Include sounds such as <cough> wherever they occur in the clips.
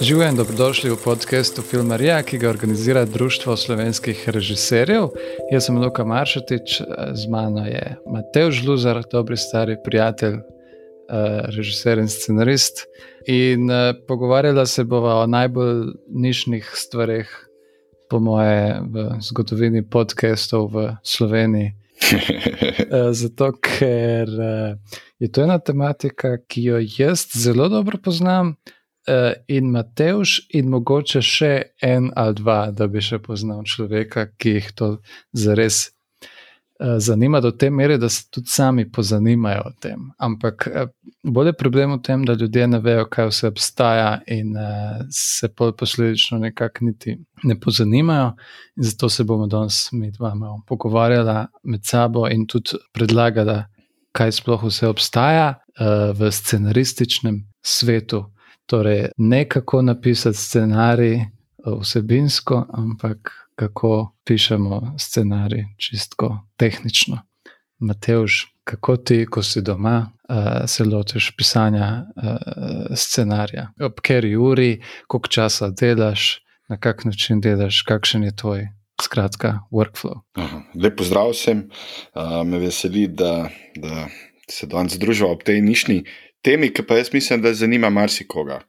Živijo in dobrodošli v podkastu Filmarija, ki ga organizira Društvo slovenskih režiserjev. Jaz sem Luka Maršatič, z mano je Matej Žluzar, dobri stari prijatelj, eh, režiser in scenarist. In eh, pogovarjala se bova o najbolj nišnih stvareh, po moje, v zgodovini podkastov v Sloveniji. <laughs> Eh, zato, ker je to ena tematika, ki jo jaz zelo dobro poznam uh, in Matejš, in mogoče še en ali dva, da bi še poznal človeka, ki jih to zares uh, zanima, do te mere, da se tudi sami pozanimajo o tem. Ampak uh, bolj je problem v tem, da ljudje ne vejo, kaj vse obstaja, in uh, se posledično nekako niti ne pozanimajo. In zato se bomo danes mi dva pogovarjali med sabo in tudi predlagali. Kaj sploh vse obstaja uh, v scenarističnem svetu, Torej, ne kako napisati scenarij eh, vsebinsko, ampak kako pišemo scenarij čisto tehnično. Mateoš, kako ti, ko si doma, uh, se lotiš pisanja uh, scenarija? Ob kateri uri, koliko časa delaš, na kak način delaš, kakšen je tvoj. Skratka, workflow. Lepo zdrav vsem, uh, me veseli, da, da se danes družimo ob tej nišni temi, ki pa jaz mislim, da zanima marsikoga.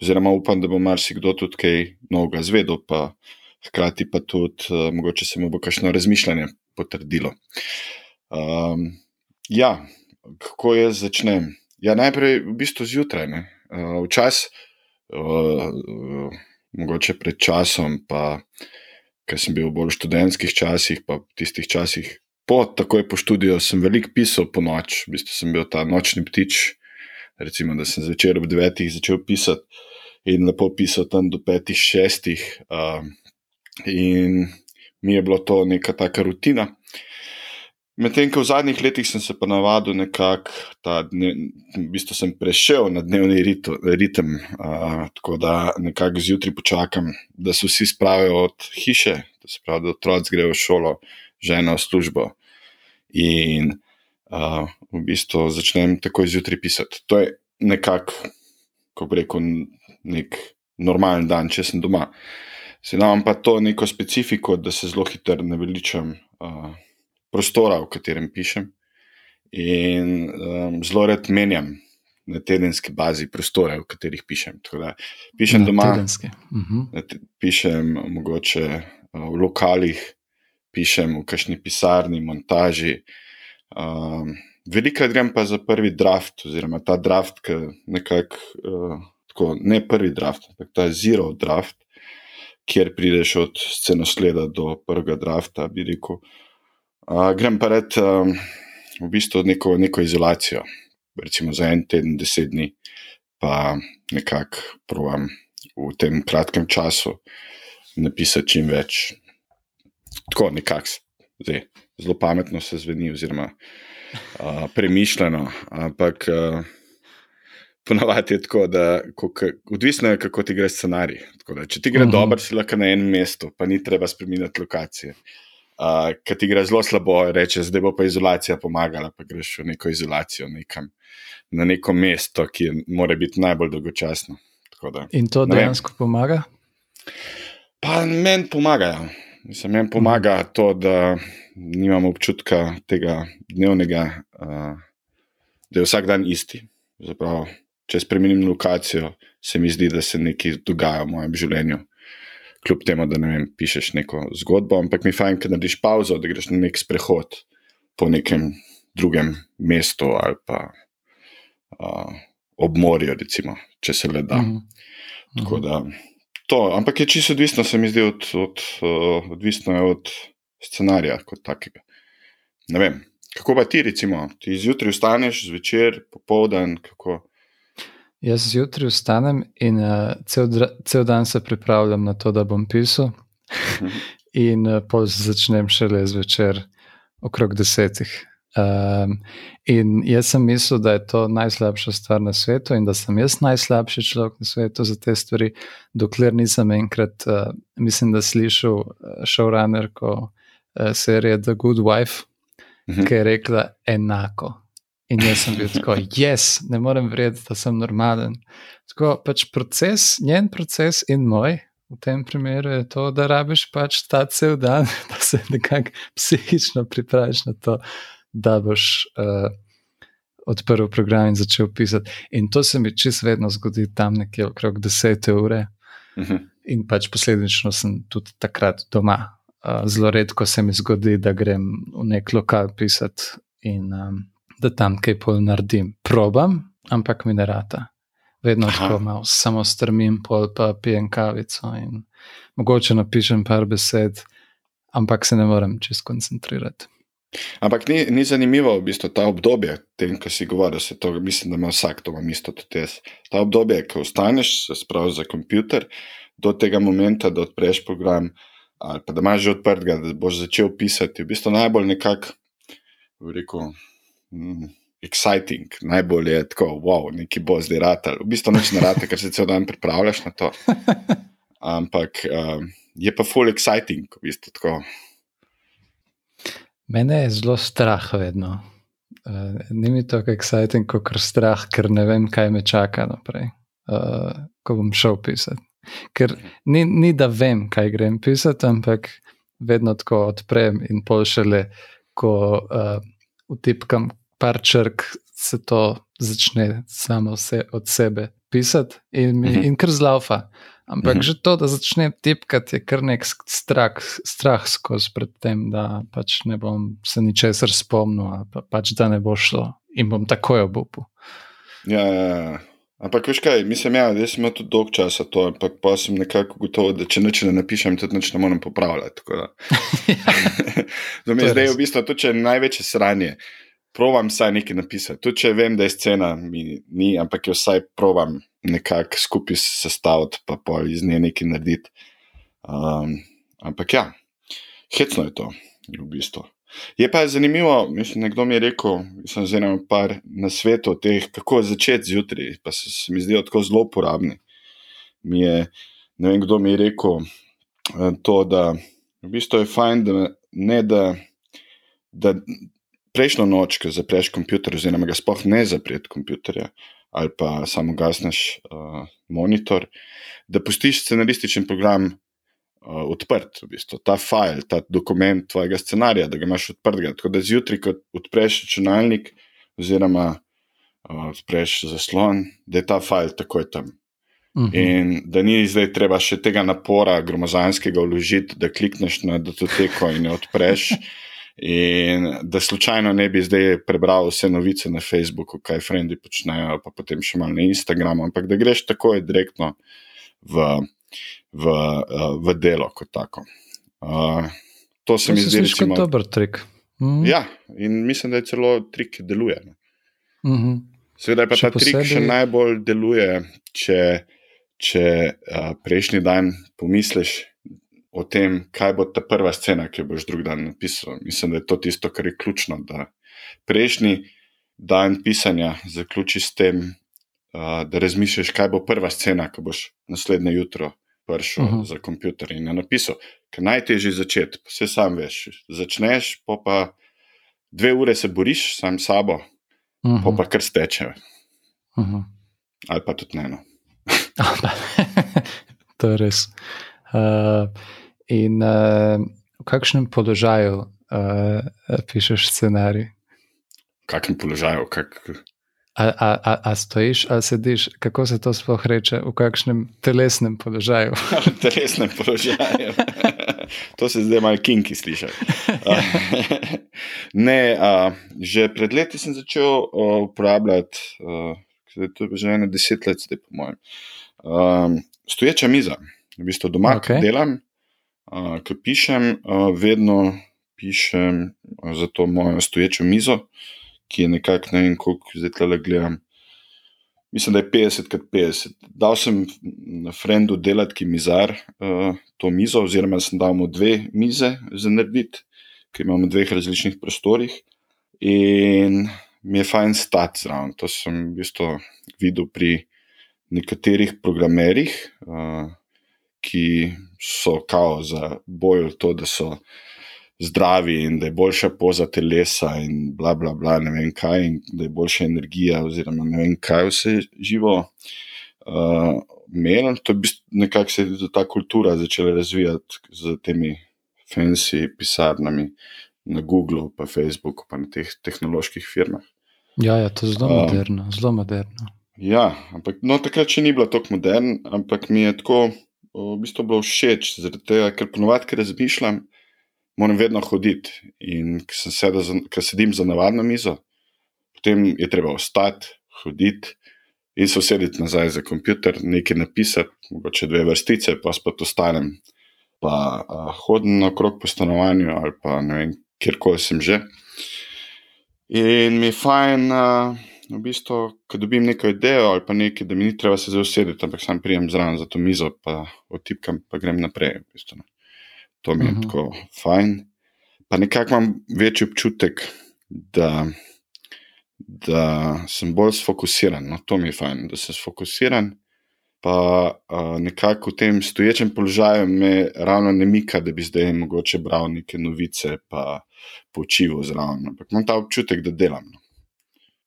Oziroma, upam, da bo marsikdo tudi kaj novega zvedel, pa hkrati pa tudi, uh, mogoče se mu bo kakšno razmišljanje potrdilo. Um, ja, kako jaz začnem? Ja, najprej v bistvu zjutraj, uh, včasih, uh, uh, mogoče pred časom, pa ker sem bil bolj v študentskih časih, pa v tistih časih. Po, takoj po študiju sem veliko pisal po noč, v bistvu sem bil ta nočni ptič, recimo, da sem zvečer ob devetih začel pisati in lepo pisal tam do petih, šestih. Uh, in mi je bilo to neka taka rutina. Medtem ko v zadnjih letih sem se pa navadil nekako, da v bistvu sem prešel na dnevni ritem, uh, tako da nekako zjutraj počakam, da se vsi spravijo od hiše, da se pravi, da otroci grejo v šolo, žena v službo. In uh, v bistvu začnem takoj zjutraj pisati. To je nekako, kako reko, nek normalen dan, če sem doma. Se imam pa to neko specifiko, da se zelo hitro naveličam uh, prostora, v katerem pišem, in um, zelo rad menjam. Na tedenski bazi prostore, v katerih pišem. Da, pišem na doma, uh mhm. -huh. pišem mogoče v lokalih, pišem v kakšni pisarni, montaži, um, Veliko grem pa za prvi draft, oziroma ta draft, ki nekako, uh, tako, ne prvi draft, ampak ta zero draft, kjer prideš od scenosleda do prvega drafta, bi rekel. Uh, grem pa red um, v bistvu neko, neko izolacijo, recimo za en teden, deset dni, pa nekako provam v tem kratkem času napisati čim več. Tako nekako, zelo pametno se zveni, oziroma premišljeno, ampak uh, ponavadi je tako, da kak, odvisno je, kako ti gre scenarij. Da, če ti gre uh mhm. -huh. dobro, si lahko na enem mestu, pa ni treba spremeniti lokacije. Uh, Ker ti gre zelo slabo, reče, zdaj bo pa izolacija pomagala, pa greš v neko izolacijo, nekam, na neko mesto, ki mora biti najbolj dolgočasno. Da, In to dejansko pomaga? Pa meni pomagajo. Mislim, meni pomaga to, da nimam občutka tega dnevnega, uh, da je vsak dan isti. Zapravo, če spremenim lokacijo, se mi zdi, da se nekaj dogaja v mojem življenju. Kljub temu, da ne vem, pišeš neko zgodbo, ampak mi je fajn, da narediš pauzo, da greš na nek sprehod po nekem drugem mestu ali pa uh, ob morju, recimo, če se le da. Mm -hmm. Tako da to, ampak je čisto odvisno, se mi zdi, od, od, uh, odvisno je od scenarija kot takega. Ne vem, kako pa ti, recimo, ti zjutraj vstaneš, zvečer, popoldan, kako. Jaz zjutraj vstanem in uh, cel, cel dan se pripravljam na to, da bom pisal, mhm. in uh, pol začnem šele zvečer, okrog desetih. Um, in jaz sem mislil, da je to najslabša stvar na svetu in da sem jaz najslabši človek na svetu za te stvari, dokler nisem enkrat, uh, mislim, da slišal showrunner uh, serije The Good Wife, mhm. ki je rekla enako. In jaz sem bil tako, <laughs> jaz ne morem verjeti, da sem normalen. Tako pač proces, njen proces in moj, v tem primeru je to, da rabiš pač ta cel dan, <laughs> da se nekako psihično pripraviš na to, da boš uh, odprl program in začel pisati. In to se mi čisto vedno zgodi tam nekje okrog 10 ure. Uh -huh. In pač posledično sem tudi takrat doma. Uh, zelo redko se mi zgodi, da grem v nek lokal pisati in um, da tam kaj pol naredim. Probam, ampak mi ne rata. Vedno tako malo samo strmim, pol pa pijem kavico in mogoče napišem par besed, ampak se ne morem čest koncentrirati. Ampak ni, ni zanimivo, v bistvu ta obdobje, tem, ki si govoril, se to, mislim, da ima vsak to isto tudi jaz. Ta obdobje, ko ostaneš, se spravi za kompjuter, do tega momenta, da odpreš program, ali pa da imaš že odprtega, da boš začel pisati, v bistvu najbolj nekako, rekel, mm, exciting, najbolj je tako, wow, neki bo zdaj ratal. V bistvu noč ne rata, ker se cel dan pripravljaš na to. <laughs> Ampak um, je pa full exciting, v bistvu tako. Mene je zelo strah vedno. Uh, ni mi tako exciting, kot kar strah, ker ne vem, kaj me čaka naprej, uh, ko bom šel pisati. Ker ni, ni da vem, kaj grem pisati, ampak vedno tako odprem in pošele, ko uh, utipkam par črk, se to začne samo se, od sebe pisati in, mi, mhm. in kar zlaufa. Ampak mhm. že to, da začne tipkati, je kar nek strah, strah skozi pred tem, da pač ne bom se ničesar spomnil, pa, pač da ne bo šlo in bom takoj obupal. Ja, ja, ja. Ampak, veš kaj, mislim, ja, da sem imel tudi dolg časa to, ampak pa sem nekako gotovo, da če neče ne napišem, tudi neče ne morem popravljati. <laughs> <laughs> ja, zdaj je v bistvu to, če je največje sranje provam vsaj nekaj napisati. Tudi če vem, da je scena mi ni, ampak jo vsaj provam nekako skupaj sestaviti, pa pa iz nje nekaj narediti. Um, ampak ja, hecno je to, v bistvu. Je pa zanimivo, mislim, nekdo mi je rekel, sem z enim par na svetu, teh, kako začeti zjutraj, pa se, se mi zdijo tako zelo uporabni. Mi je, ne vem, kdo mi je rekel uh, to, da v bistvu je fajn, da ne da. Da, prejšnjo noč, ko zapreš računalnik, oziroma ga sploh ne zapreš računalnika, ali pa samo gasneš uh, monitor, da pustiš scenarističen program uh, odprt, v bistvu, ta file, ta dokument tvojega scenarija, da ga imaš odprtega. Tako da zjutraj, ko odpreš računalnik, oziroma uh, odpreš zaslon, da je ta file takoj tam. Uhum. In da ni zdaj treba še tega napora gromozanskega vložiti, da klikneš na datoteko in jo odpreš. <laughs> In da slučajno ne bi zdaj prebral vse novice na Facebooku, kaj frendi počnejo, pa potem še malo na Instagramu, ampak da greš takoj direktno v, v, uh, v delo kot tako. Uh, to se to mi zdi kot dober trik. Mhm. Ja, in mislim, da je celo trik, ki deluje. Mhm. Seveda pa še ta posebej... trik še najbolj deluje, če, če uh, prejšnji dan pomisliš, o tem, kaj bo ta prva scena, ki jo boš drug dan napisal. Mislim, da je to tisto, kar je ključno. Da prejšnji dan pisanja zaključi s tem, uh, da razmišljaš, kaj bo prva scena, ki boš naslednje jutro prišel uh mhm. -huh. za komputer in napisal. Ker najtežje je začeti, vse sam veš. Začneš, pa pa dve ure se boriš sam s sabo, uh -huh. pa mhm. pa kar steče. Uh mhm. -huh. Ali pa tudi ne. No. <laughs> to je res. Uh, in uh, v kakšnem položaju uh, pišeš scenarij? V kakšnem položaju? Kak... A, a, a, a stojiš ali sediš, kako se to sploh reče, v kakšnem telesnem položaju? <laughs> V telesnem položaju. <laughs> to se zdaj malo kinki sliši. <laughs> ne, a, že pred leti sem začel a, uporabljati, a, to je že ene deset let, zdaj po mojem. A, stoječa miza, v bistvu doma okay. delam, Uh, Ko pišem, uh, vedno pišem za to mojo stoječo mizo, ki je nekako ne vem, koliko zdaj tle gledam. Mislim, da je 50 krat 50. Dal sem na Frendu delati mizar uh, to mizo, oziroma sem dal mu dve mize za narediti, ki imamo v dveh različnih prostorih. In mi je fajn stati zraven. To sem v bistvu videl pri nekaterih programerjih. Uh, ki so kao za boj v to, da so zdravi in da je boljša poza telesa in bla, bla, bla, ne vem kaj, in da je boljša energija, oziroma ne vem kaj vse živo. Uh, Menim, to je nekako se je ta kultura začela razvijati z temi fancy pisarnami na Googlu, pa Facebooku, pa na teh tehnoloških firmah. Ja, ja to je zelo uh, moderno, zelo moderno. Ja, ampak no, takrat še ni bilo tako moderno, ampak mi je tako v bistvu bilo všeč, tega, ker ponovadi, ker razmišljam, moram vedno hoditi. In ker sedim za navadno mizo, potem je treba ostati, hoditi in se usedeti nazaj za komputer, nekaj napisati, mogoče dve vrstice, pa spet ostanem. Pa uh, hodim naokrog po stanovanju ali pa ne vem, kjerkoli sem že. In mi je fajn, uh, v bistvu, ko dobim neko idejo ali pa nekaj, da mi ni treba se zausedeti, ampak sam prijem zraven za to mizo, pa otipkam, pa grem naprej. V bistvu, To mi je uh mhm. -huh. tako fajn. Pa nekako imam večji občutek, da, da sem bolj sfokusiran. No, to mi je fajn, da sem sfokusiran. Pa uh, nekako v tem stoječem položaju me ravno ne mika, da bi zdaj mogoče bral neke novice, pa počival zraven. Ampak imam ta občutek, da delam. No.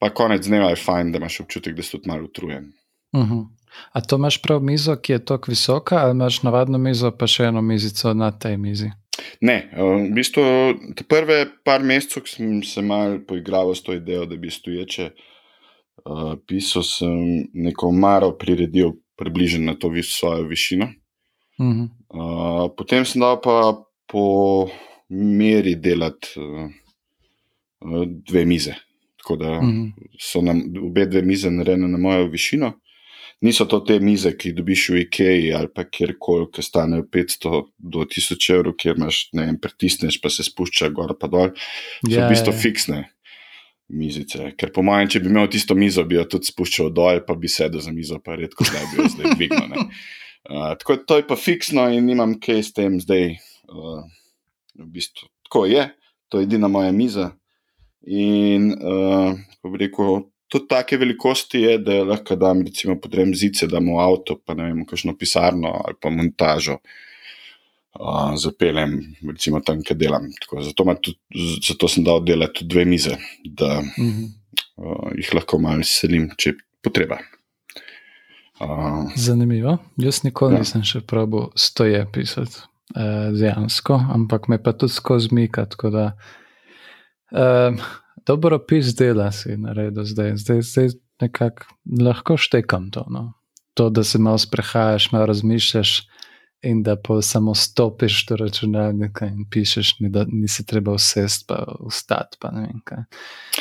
Pa konec dneva je fajn, da imaš občutek, da si tudi malo utrujen. Uh -huh. A to imaš prav mizo, ki je tako visoka, ali imaš navadno mizo, pa še eno mizico na tej mizi? Ne, v bistvu te prve par mesecev sem se mal poigral s to idejo, da bi stoječe uh, pisal, sem neko maro priredil približno na to vis svojo višino. Uh -huh. uh, potem sem dal pa po meri delati uh, dve mize. Tako da uh -huh. so nam obe dve mize narejene na mojo višino niso to te mize, ki jih dobiš v IKEA ali pa kjerkoli, ki stanejo 500 do 1000 evrov, kjer imaš ne vem, pritisneš, pa se spušča gor in dol. So yeah, v bistvu yeah. fiksne mizice. Ker po mojem, če bi imel tisto mizo, bi jo tudi spuščal dol, pa bi sedel za mizo, pa redko da bi jo zdaj <laughs> dvignil. Uh, tako to je pa fiksno in nimam kaj s tem zdaj. Uh, v bistvu, tako je, to je edina moja miza. In, uh, ko bi rekel, tudi take velikosti je, da lahko dam, recimo, podrem zice, da mu avto, pa ne vem, kakšno pisarno ali pa montažo. Uh, zapeljem, recimo, tam, kjer delam. Tako, zato, tudi, zato sem dal delati tudi dve mize, da uh -huh. uh, jih lahko malo selim, če je potreba. Uh, Zanimivo. Jaz nikoli ja. nisem še probil stoje pisati, uh, dejansko, ampak me pa tudi skozi mika. Uh, dobro pis dela si naredil zdaj, zdaj, zdaj nekako lahko štekam to. No. To, da se malo sprehajaš, malo razmišljaš in da pa samo stopiš do računalnika in pišeš, ni, da nisi treba usest, pa ustati.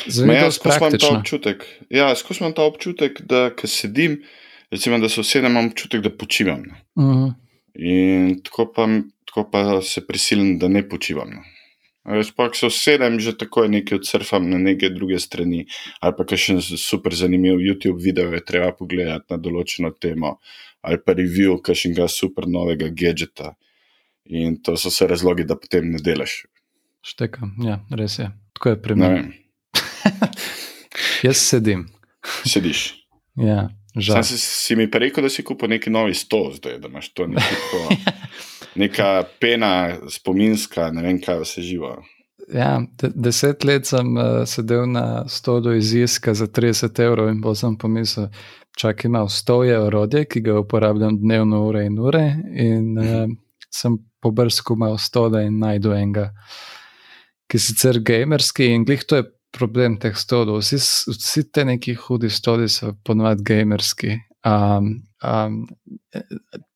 Zelo ja, imam ta občutek, ja, imam ta občutek, da ko sedim, recimo, da se usedem, imam občutek, da počivam. Uh mhm. -huh. In tako pa, tako pa se prisilim, da ne počivam. No. Sploh se usedem, že tako nekaj odsurfam na neke druge strani, ali pa še super zanimiv YouTube video je treba pogledati na določeno temo, ali pa review kakšnega super novega gadgeta. In to so vse razlogi, da potem ne delaš. Štekam, ja, res je. Tako je pri meni. <laughs> Jaz sedim. Sediš. ja, žal. Si, si mi pa rekel, da si kupil neki novi stol, zdaj, da imaš to nekako <laughs> neka pena, spominska, ne vem, kaj se živa. Ja, deset let sem uh, sedel na stolu iz Iska za 30 evrov in bolj sem pomislil, čak ima stoje orodje, ki ga uporabljam dnevno ure in ure. In uh, sem pobrskal malo stole in najdu enega, ki je sicer gamerski in glih to je problem teh stolov. Vsi, vsi te neki hudi stoli so ponovadi gamerski. Um, um,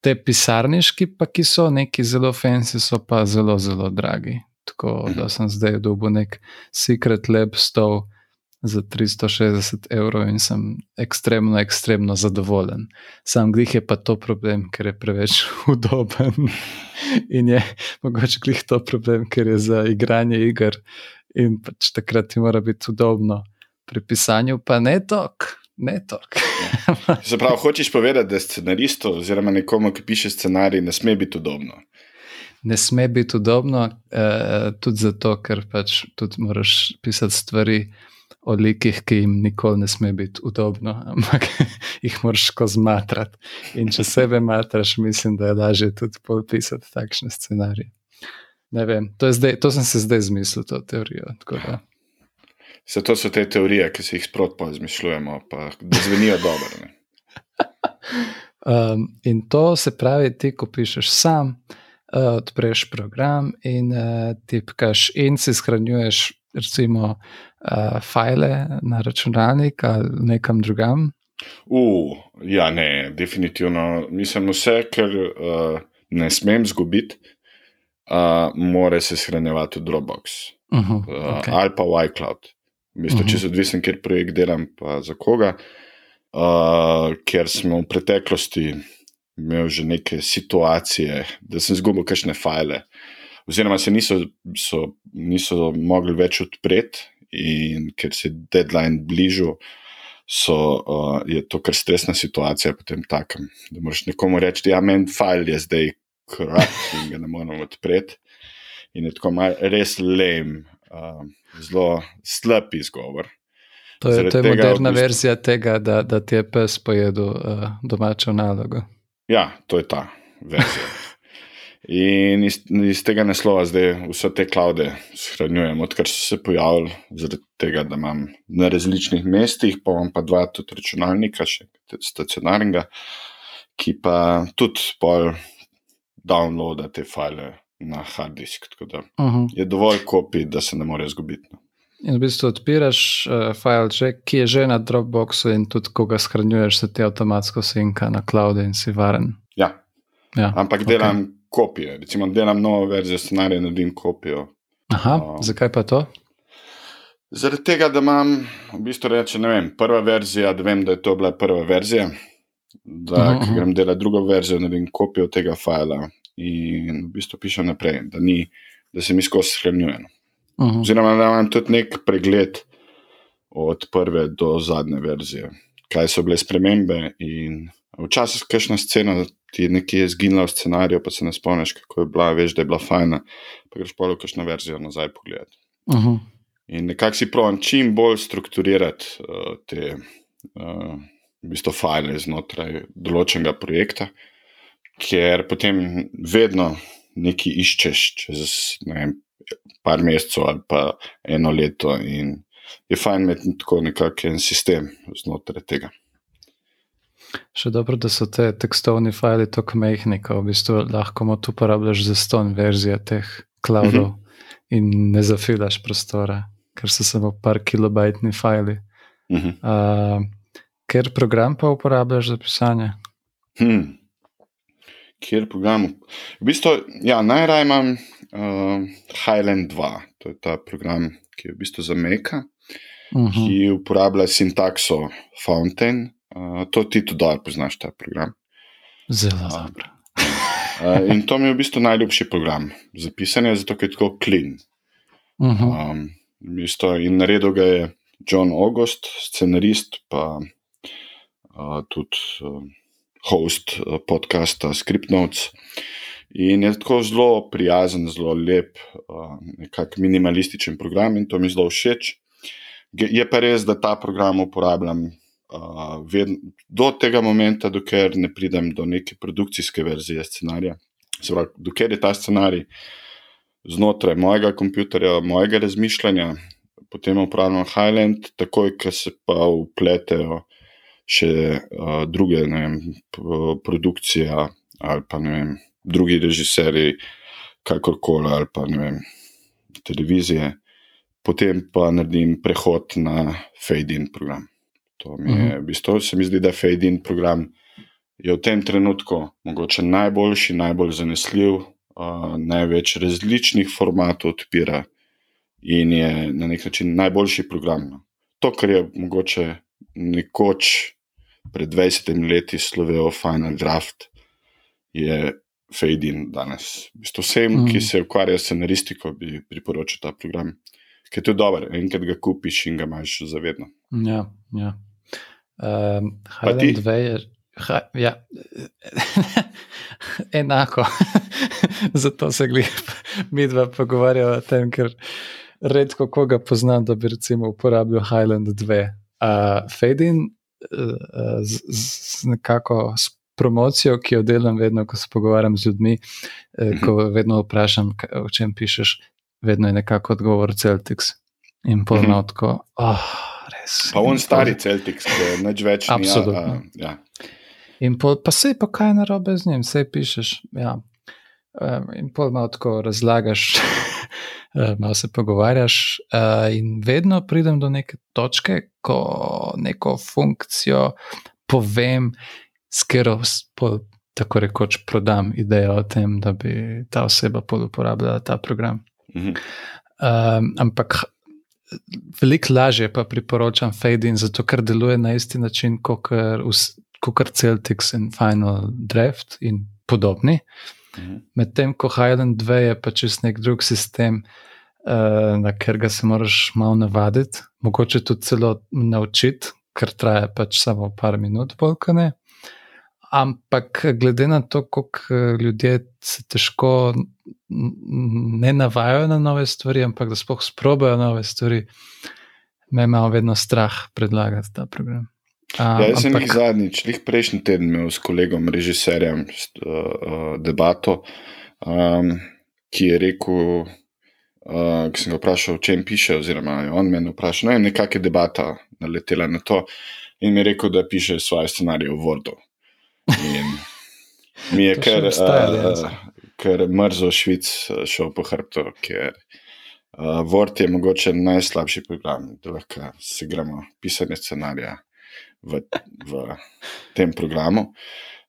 te pisarniški, pa ki so neki zelo fancy, so pa zelo, zelo dragi. Tako da sem zdaj dobil nek secret lab stol za 360 evrov in sem ekstremno, ekstremno zadovoljen. Sam glih je pa to problem, ker je preveč <laughs> udoben. in je mogoče glih to problem, ker je za igranje iger in pač takrat ti mora biti udobno. Pri pisanju pa ne tok, ne tok. Zapravo, <laughs> hočeš povedati, da scenarist oziroma nekomu, ki piše scenarij, ne sme biti udobno. Ne sme biti udobno, eh, tudi zato, ker pač tudi moraš pisati stvari o likih, ki jim nikoli ne sme biti udobno, <laughs> ampak jih moraš skozi matrati. In če sebe matraš, mislim, da je lažje tudi pisati takšne scenarije. ne vem, to, zdaj, to sem se zdaj zmislil, to teorijo. Vse to so te teorije, ki si jih sprotno izmišljujemo, pa da zvenijo dobro. <laughs> um, in to se pravi, ti, ko pišeš sam, uh, odpreš program in uh, tipkaš in si shranjuješ, recimo, uh, file na računalnik ali nekam drugam. Uh, ja, ne, definitivno. Mislim, vse, kar uh, ne smem zgubiti, uh, mora se shranjevati v Dropbox uh -huh, okay. uh, ali pa v iCloud. Bistvu, uh -huh. Če se odvisen, ker projekt delam, pa za koga. Uh, ker smo v preteklosti imeli že neke situacije, da sem izgubil kakšne file, oziroma se niso, so, niso mogli več odpreti, in ker se je deadline bližal, so, uh, je to kar stresna situacija. Potem takem, da moraš nekomu reči, da ja, meni file je zdaj krat in ga ne moremo odpreti. In je tako mal, res lem, uh, zelo slab izgovor. To je, to je tega, moderna v bistvu, verzija tega, da, da ti je pes pojedel uh, domačo nalogo. Ja, to je ta verzija. <laughs> In iz, iz tega naslova zdaj vse te klaude shranjujem, odkar so se pojavili, zaradi tega, da imam na različnih mestih, pa imam pa dva tudi računalnika, še stacionarnega, ki pa tudi pol downloada te file na hard disk. Tako da uh -huh. je dovolj kopij, da se ne more izgubiti. No. In v bistvu odpiraš uh, file, ki je že na Dropboxu, in tudi ko ga shranjuješ, se ti avtomatsko sinka na cloud in si varen. Ja. ja. Ampak delam. Okay kopije. Recimo, delam novo verzijo scenarija, naredim kopijo. Aha, um, zakaj pa to? Zaradi tega, da imam, v bistvu reče, ne vem, prva verzija, da vem, da je to bila prva verzija, da uh -huh. grem delati drugo verzijo, naredim kopijo tega fila in v bistvu pišem naprej, da, ni, da se mi skozi shranjuje. Uh -huh. Oziroma, da imam tudi nek pregled od prve do zadnje verzije, kaj so bile spremembe včasih kakšna scena ti je nekje zginila v scenariju, pa se ne spomniš, kako je bila, veš, da je bila fajna, pa greš pa v kakšno verzijo nazaj pogledati. Uh -huh. In nekako si pravim, čim bolj strukturirati uh, te uh, v bistvu file znotraj določenega projekta, ker potem vedno nekaj iščeš čez ne vem, par mesecev ali pa eno leto, in je fajn imeti tako nekakšen sistem znotraj tega. Še dobro, da so te tekstovni file tako mehki, da v bistvu lahko tu uporabljaš za ston verzijo teh cloudov uh mhm. -huh. in ne zafilaš prostora, ker so samo par kilobajtni file. Uh -huh. uh, ker program pa uporabljaš za pisanje? Hmm. Kjer program? V bistvu, ja, najraje imam uh, Highland 2, to je ta program, ki je v bistvu za Meka, uh -huh. ki uporablja sintakso Fountain to ti tudi dobro poznaš, ta program. Zelo dobro. uh, in to mi je v bistvu najljubši program za pisanje, zato je tako clean. Uh -huh. um, isto, in naredil ga je John August, scenarist, pa uh, tudi uh, host uh, podcasta Script Notes. In je tako zelo prijazen, zelo lep, uh, nekako minimalističen program, in to mi zelo všeč. Je pa res, da ta program uporabljam vedno, do tega momento, dokler ne pridem do neke produkcijske verzije scenarija. Pravi, dokler je ta scenarij znotraj mojega kompjutorja, mojega razmišljanja, potem upravljam Highland, takoj, ko se pa upletejo še uh, druge vem, produkcije ali pa vem, drugi režiserji, kakorkoli ali pa vem, televizije. Potem pa naredim prehod na fade-in program. To mi je, mhm. v bistvu, se mi zdi, da Fade in program je v tem trenutku mogoče najboljši, najbolj zanesljiv, uh, največ različnih formatov odpira in je na nek način najboljši program. No. To, kar je mogoče nekoč pred 20 leti slovel Final Draft, je Fade in danes. V bistvu vsem, -huh. ki se ukvarjajo s scenaristiko, bi priporočil ta program. Ker je to dobro, enkrat ga kupiš in ga imaš zavedno. Ja, ja. Um, Highland 2 je. Ha, ja, <laughs> enako. <laughs> Zato se mi dva pogovarjava o tem, ker redko koga poznam, da bi recimo uporabljal Highland 2. Uh, Fading uh, z, z nekako promocijo, ki jo delam vedno, ko se pogovarjam z ljudmi, eh, ko vedno vprašam, o čem pišeš, vedno je nekako odgovor Celtics. In polno mhm. tako, oh, res. Pa on stari Celtics, ki je neč več. Absolutno. Ni, a, a, ja. In pol, pa se pa kaj narobe z njim, vse pišeš. Ja. Um, in pol malo tako razlagaš, <laughs> malo se pogovarjaš, uh, in vedno pridem do neke točke, ko neko funkcijo povem, s katero tako rekoč prodam idejo o tem, da bi ta oseba uporabljala ta program. Mhm. Um, ampak veliko lažje pa priporočam Fading, zato ker deluje na isti način kot Celtics in Final Draft in podobni. Mhm. Medtem ko Highland 2 je pač čist nek drug sistem, uh, na katerega se moraš malo navaditi, mogoče tudi celo naučiti, ker traja pač samo par minut, polkane. Ampak glede na to, kako ljudje se težko ne navajajo na nove stvari, ampak da spoh sprobajo nove stvari, me ima vedno strah predlagati ta program. Um, ja, jaz sem jih zadnjič, jih prejšnji teden imel s kolegom, režiserjem, uh, uh, debato, um, ki je rekel, uh, ki sem ga vprašal, o čem piše, oziroma on me je vprašal, no, nekakšna debata naletela na to. In mi je rekel, da piše svoje scenarije v Wordu. In mi je kar, uh, kar mrzo švic šel po hrbtu, ker uh, Word je mogoče najslabši program, da lahko se gremo pisanje scenarija v, v tem programu.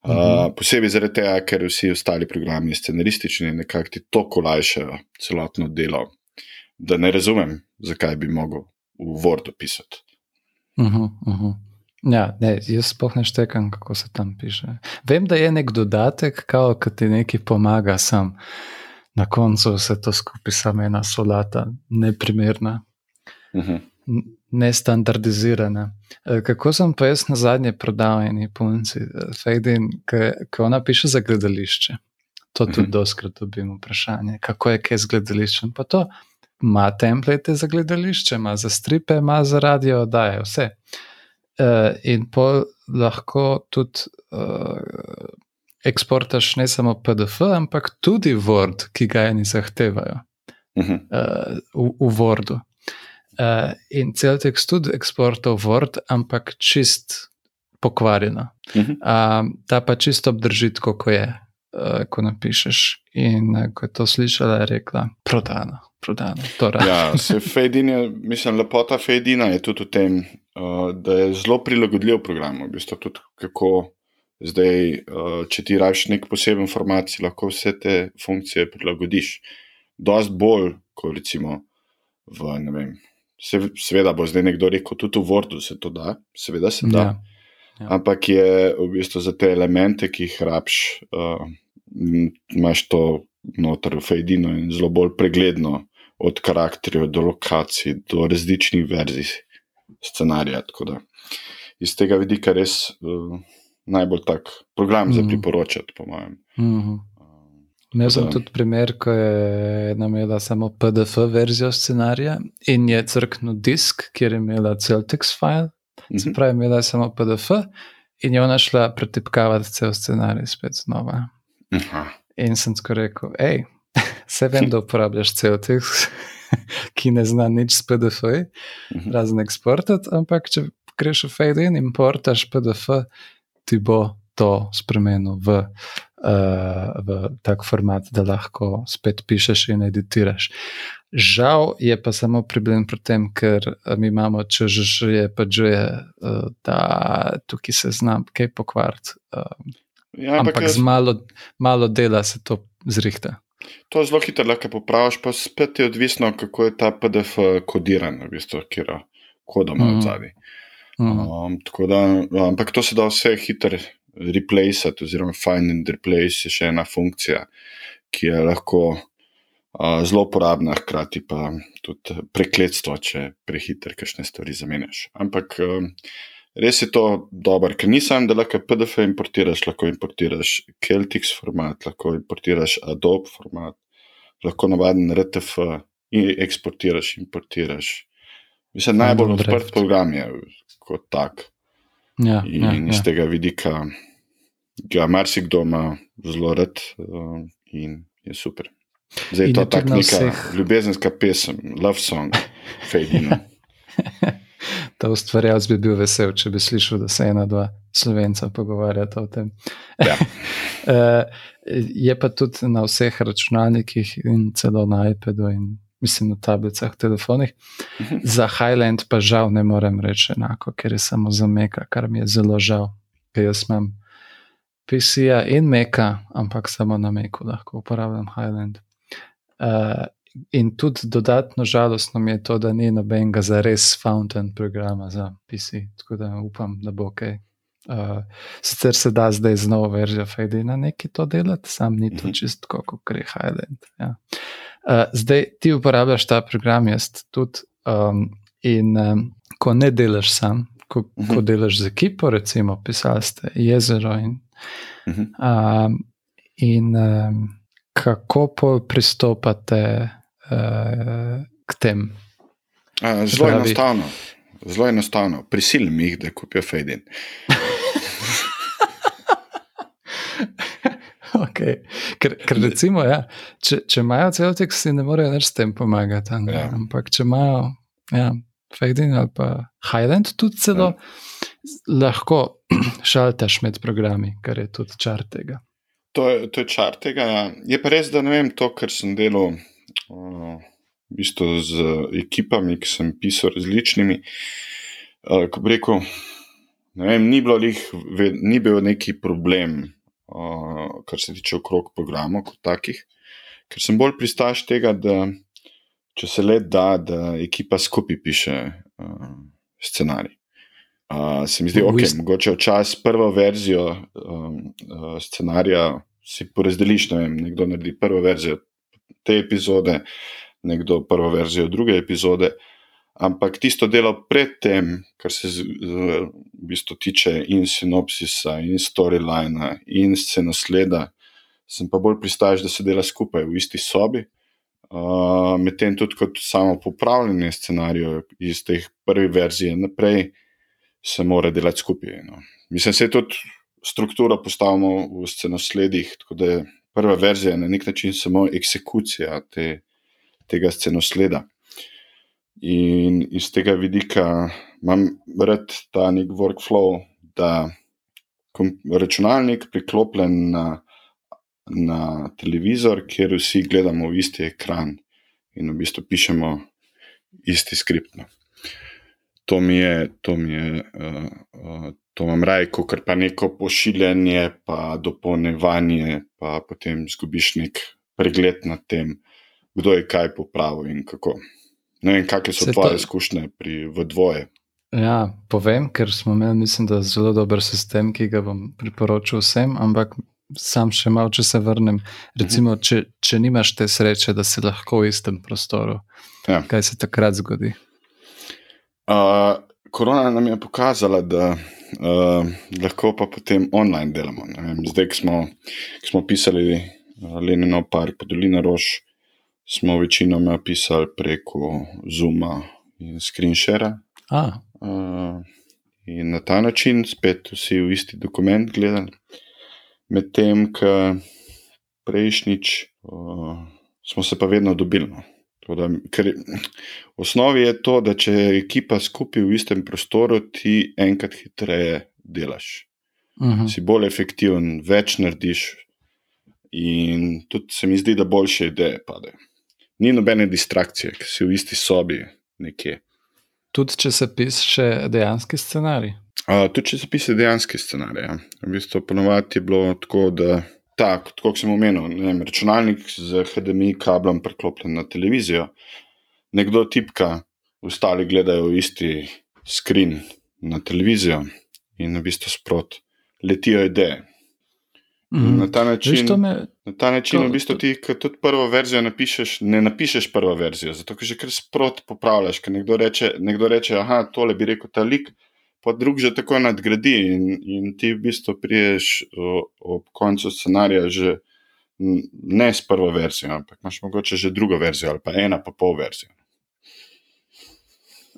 Uh, posebej zaradi tega, ker vsi ostali programi scenaristični nekako ti tako olajšajo celotno delo, da ne razumem, zakaj bi mogel v Wordu pisati. Uh -huh, uh -huh. Ja, ne, jaz sploh ne štekam, kako se tam piše. Vem, da je nek dodatek, kao, ki ti nekaj pomaga, sam na koncu vse to skupaj, samo ena solata, neprimerna. Uh -huh nestandardizirane. E, kako sem pa jaz na zadnje prodal eni punci, e, Fejdin, ki ona piše za gledališče. To tudi mhm. doskrat dobim vprašanje, kako je kaj z gledališčem. Pa to ima template za gledališče, ima za stripe, ima za radio, da je vse. Uh, in pa lahko tudi uh, eksportaš ne samo PDF, ampak tudi Word, ki ga eni zahtevajo uh -huh. uh, v, v Wordu. Uh, in cel tekst tudi eksportov Word, ampak čist pokvarjeno. Uh -huh. uh, ta pa čisto obdrži, kako je, uh, ko napišeš. In uh, ko je to slišala, je rekla: prodano, prodano. Ja, se Fedin, mislim, lepota Fedina je tudi v tem, uh, da je zelo prilagodljiv program. V bistvu tudi kako. Zdaj, če ti rabiš nek poseben format, lahko vse te funkcije prilagodiš. Dost bolj, kot recimo v, ne vem, Se, seveda bo zdaj nekdo rekel, tudi v Wordu se to da, seveda se da. Ja. Ja. Ampak je v bistvu za te elemente, ki jih rabiš, uh, imaš to noter v Fejdinu in zelo bolj pregledno, od karakterjev do lokacij, do različnih verzij scenarija. Tako da iz tega vidika res uh, najbolj tak program mm. za priporočati, po mojem. Mm -hmm. Imel sem tudi primer, ko je ena imela samo PDF verzijo scenarija in je crknil disk, kjer je imela cel text file, mm -hmm. pravi, imela je samo PDF in je ona šla pretipkavati cel scenarij spet znova. Aha. In sem tako rekel, hej, vse <laughs> vem, da uporabljaš cel tekst, <laughs> ki ne zna nič s PDF, mm -hmm. razen eksportati, ampak če greš v fade in importaš PDF, ti bo to spremenil v uh, v tak format, da lahko spet pišeš in editiraš. Žal je pa samo problem pri tem, ker eh, mi imamo, če že je pa že, uh, da tukaj se znam kaj pokvariti. Uh, ja, ampak ampak z malo, malo dela se to zrihta. To zelo hitro lahko popraviš, pa spet je odvisno, kako je ta PDF kodiran, v bistvu, kjer kodoma mm. od zadaj. Mm. Um, ampak to se da vse hitro replace, oziroma find and replace je še ena funkcija, ki je lahko uh, zelo uporabna, hkrati pa tudi prekletstvo, če prehiter kakšne stvari zamenjaš. Ampak um, res je to dobro, ker nisem, da lahko PDF importiraš, lahko importiraš Celtics format, lahko importiraš Adobe format, lahko navaden RTF in eksportiraš, importiraš. Mislim, najbolj odprt program je kot tak. Ja, in ja, iz ja. tega vidika ga marsikdo ima zelo rad uh, in je super. Zdaj je to tako neka vseh... ljubezenska pesem, love song, Fejdina. <laughs> Ta ustvarjalec bi bil vesel, če bi slišal, da se ena, dva slovenca pogovarjata o tem. Ja. uh, <laughs> je pa tudi na vseh računalnikih in celo na iPadu in mislim na tablicah, telefonih. Mhm. Za Highland pa žal ne morem reči enako, ker je samo za Meka, kar mi je zelo žal, ker jaz imam. PC-ja in Meka, ampak samo na Meku lahko uporabljam Highland. Uh, in tudi dodatno žalostno mi je to, da ni nobenega za res fountain programa za PC, tako da upam, da bo ok. Uh, sicer se da zdaj z novo verzijo Fadina nekaj to delati, sam ni to mhm. čisto kot gre Highland. Ja. Uh, zdaj ti uporabljaš ta program, jaz tudi. Um, in um, ko ne delaš sam, ko, uh -huh. ko mhm. delaš z ekipo, recimo, pisali ste jezero in Uh -huh. um, in um, kako pristopate uh, k tem? A, zelo Pravi... enostavno. Zelo enostavno, prisilim jih, da kupijo Fedin. <laughs> okay. ker, ker recimo, ja, če, če imajo cel tekst, si ne morejo več s tem pomagati. Ja. Ampak če imajo ja, Fedin ali pa Highland, tudi celo. Ja lahko <clears throat> šaltaš med programi, kar je tudi čar tega. To je, to je čar tega. Ja. Je pa res, da ne vem to, kar sem delal uh, v bistvu z ekipami, ki sem pisal različnimi. Uh, ko rekel, vem, ni, lih, ni bil neki problem, uh, kar se tiče okrog programov kot takih, ker sem bolj pristaš tega, da če se le da, da ekipa skupaj piše uh, scenarij. Uh, se mi zdi, da okay, je mogoče včasih prvo verzijo um, uh, scenarija si porazdeliš. Ne vem, nekdo naredi prvo verzijo te epizode, nekdo prvo verzijo druge epizode. Ampak tisto delo predtem, kar se v bistvu tiče in sinopsisa, in storylina, in scenosleda, sem pa bolj pristaš, da se dela skupaj v isti sobi. Uh, Medtem tudi kot samo popravljanje scenarijev iz teh prvih verzij naprej se mora delati skupaj. No. Mislim, da se tudi struktura postavimo v scenosledih, tako da je prva verzija na nek način samo eksekucija te, tega scenosleda. In iz tega vidika imam rad ta nek workflow, da računalnik priklopljen na, na televizor, kjer vsi gledamo v isti ekran in v bistvu pišemo isti skript. No to mi je, to mi je, uh, uh, to imam raje, kot pa neko pošiljanje, pa dopolnevanje, pa potem zgubiš nek pregled nad tem, kdo je kaj popravil in kako. Ne vem, kakšne so tvoje izkušnje pri dvoje. Ja, povem, ker smo imeli, mislim, da zelo dober sistem, ki ga bom priporočil vsem, ampak sam še malo, če se vrnem. Recimo, uh -huh. če, če nimaš te sreče, da si lahko v istem prostoru, ja. kaj se takrat zgodi? Uh, korona nam je pokazala, da uh, lahko pa potem online delamo. Zdaj, ki smo, ki smo pisali uh, Lenino park pod Dolina Rož, smo večinoma pisali preko Zuma in Screenshare. Uh, in na ta način spet vsi v isti dokument gledali. Medtem, ko prejšnjič uh, smo se pa vedno dobili. No. Da, ker v osnovi je to, da če je ekipa skupaj v istem prostoru, ti enkrat hitreje delaš. Uh mhm. -huh. Si bolj efektiven, več narediš, in tudi se mi zdi, da boljše ideje pade. Ni nobene distrakcije, ki si v isti sobi nekje. Tudi če se piše dejanski scenarij. Uh, tudi če se piše dejanski scenarij. Ja. V bistvu ponovadi je bilo tako, da tako, kot sem omenil, vem, računalnik z HDMI kablom priklopljen na televizijo, nekdo tipka, ostali gledajo isti skrin na televizijo in v bistvu sprot letijo ideje. Mm. Na ta način, me, na ta način to, v bistvu ti, ki tudi prvo verzijo napišeš, ne napišeš prvo verzijo, zato ker že kar sprot popravljaš. Ker nekdo reče, nekdo reče, aha, tole bi rekel ta lik, pa drug že tako nadgradi, in, in ti v bistvu priješ ob koncu scenarija že ne s prvo verzijo, ampak imaš mogoče že drugo verzijo ali pa ena pa pol verzijo.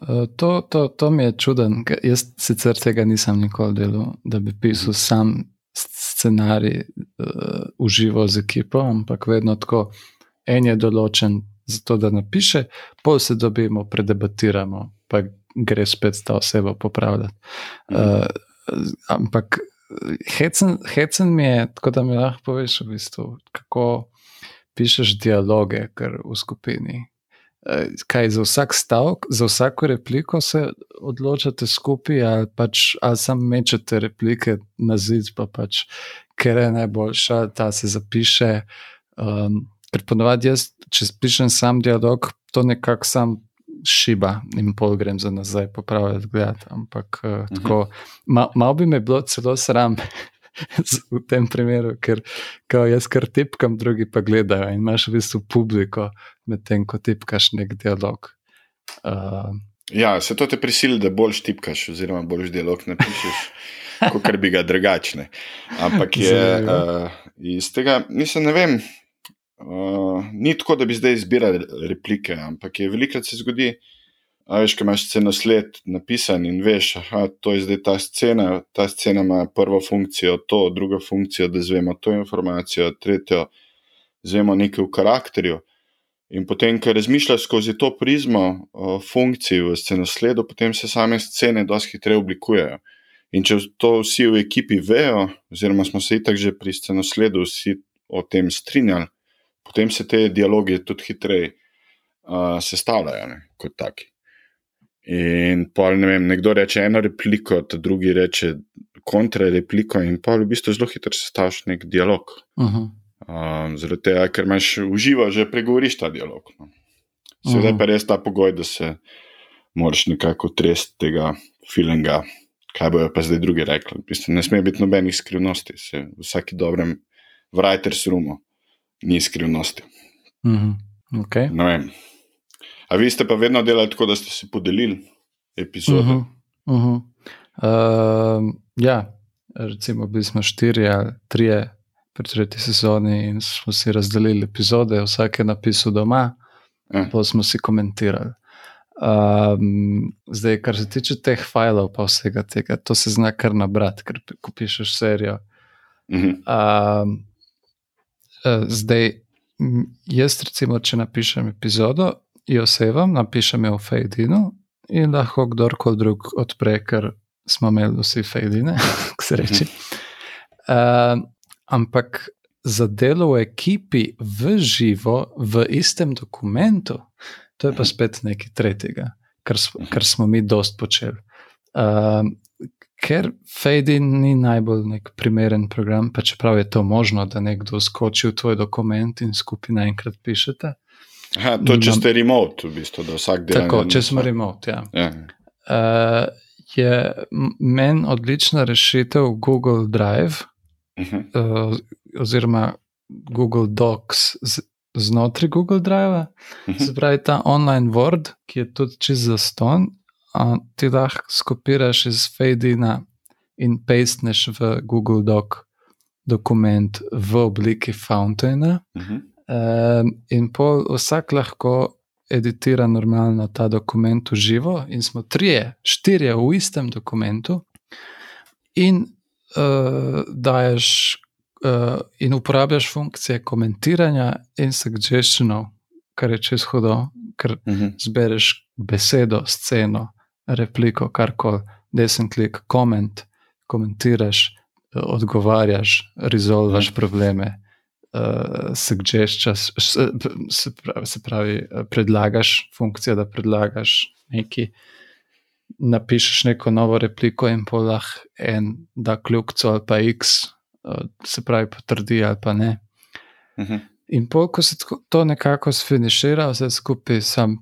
E, to, to, to mi je čuden, jaz sicer tega nisem nikoli delal, da bi pisal sam scenarij uh, uživo z ekipo, ampak vedno tako. En je določen za to, da napiše, pol se dobimo, predebatiramo, pa gre spet ta oseba popravljati. Uh, ampak hecen, hecen mi je, tako da mi lahko poveš, v bistvu, kako pišeš dialoge v skupini. Uh, kaj za vsak stavek, za vsako repliko se odločate skupaj, ali pač ali samo mečete replike na zid, pa pač, ker je najboljša, ta se zapiše. Um, Ker ponovadi jaz, če pišem sam dialog, to nekako sam šiba in pol grem za nazaj popravljati. Gledati. Ampak uh, uh -huh. malo mal bi me bilo celo sram <laughs> v tem primeru, ker jaz kar tipkam, drugi pa gledajo in imaš v bistvu publiko medtem, ko tipkaš nek dialog. Uh, ja, se to te prisili, da boljš tipkaš, oziroma boljš dialog napišeš. <laughs> Kot bi ga drugačne. Ampak je uh, iz tega, nisem, ne vem, Uh, ni tako, da bi zdaj izbirali replike, ampak je velikrat se zgodi, da veš, kaj imaš sceno sled napisan in veš, da je zdaj ta scena, ta scena ima prvo funkcijo, to, drugo funkcijo, da zvemo to informacijo, tretjo, zvemo nekaj v karakterju. In potem, ker razmišljaš skozi to prizmo o funkciji v scenosledu, potem se same scene dosti hitreje oblikujejo. In če to vsi v ekipi vejo, oziroma smo se itak že pri scenosledu vsi o tem strinjali, potem se te dialogi tudi hitreje uh, sestavljajo kot taki. In pa ne vem, nekdo reče eno repliko, drugi reče kontrarepliko, in pa v bistvu zelo hitro sestavljaš nek dialog. Uh -huh. um, Zaradi tega, ker imaš uživa, že pregovoriš ta dialog. No. Seveda uh -huh. pa res ta pogoj, da se moraš nekako tresti tega filinga, kaj bojo pa zdaj drugi rekli. V bistvu ne sme biti nobenih skrivnosti, se v vsaki dobrem writer's roomu ni skrivnosti. Mm -hmm. okay. A vi ste pa vedno delali tako, da ste si podelili epizode? Mm -hmm. Mm -hmm. Uh, ja, recimo, bili smo štiri ali tri pri tretji sezoni in smo si razdelili epizode, vsak je napisal doma, eh. pa smo si komentirali. Um, zdaj, kar se tiče teh filev, pa vsega tega, to se zna kar nabrati, ker ko pišeš serijo. Mm -hmm. um, zdaj, jaz, recimo, če napišem epizodo, jo sevam, napišem jo v Fejdinu in lahko kdorkoli drug odpre, ker smo imeli vsi Fejdine, <laughs> k sreči. Uh, ampak za delo v ekipi v živo, v istem dokumentu, to je pa spet nekaj tretjega, kar, kar smo mi dost počeli. Uh, ker Fading ni najbolj primeren program, pa čeprav je to možno, da nekdo skoči v tvoj dokument in skupaj naenkrat pišete. Aha, to če ste remote, v bistvu, da vsak del. Tako, če smo remote. Ja. Ja. Uh, je meni odlična rešitev Google Drive uh -huh. uh, oziroma Google Docs. Z, Znotraj Google Drive, uh -huh. se pravi ta online Word, ki je tudi čez zaston, ti lahko skopiraš iz Fadina in pastneš v Google Doc dokument v obliki Fountaina. Uh -huh. Um, in pol vsak lahko editira normalno ta dokument v živo, in smo trije, štirje v istem dokumentu, in uh, daješ. Uh, in uporabljaš funkcije komentiranja in suggestionov, kar je čez hodo, ker uh mhm. -huh. zbereš besedo, sceno, repliko, karkoli, desen klik, koment, komentiraš, odgovarjaš, rezolvaš probleme, uh, suggestions, se pravi, se pravi, predlagaš funkcijo, da predlagaš nekaj. Napišeš neko novo repliko, in polah en, da kljubco ali pa x, se pravi, potrdi ali pa ne. Uh mhm. -huh. In pol, ko se to nekako sfinišira, vse skupaj sam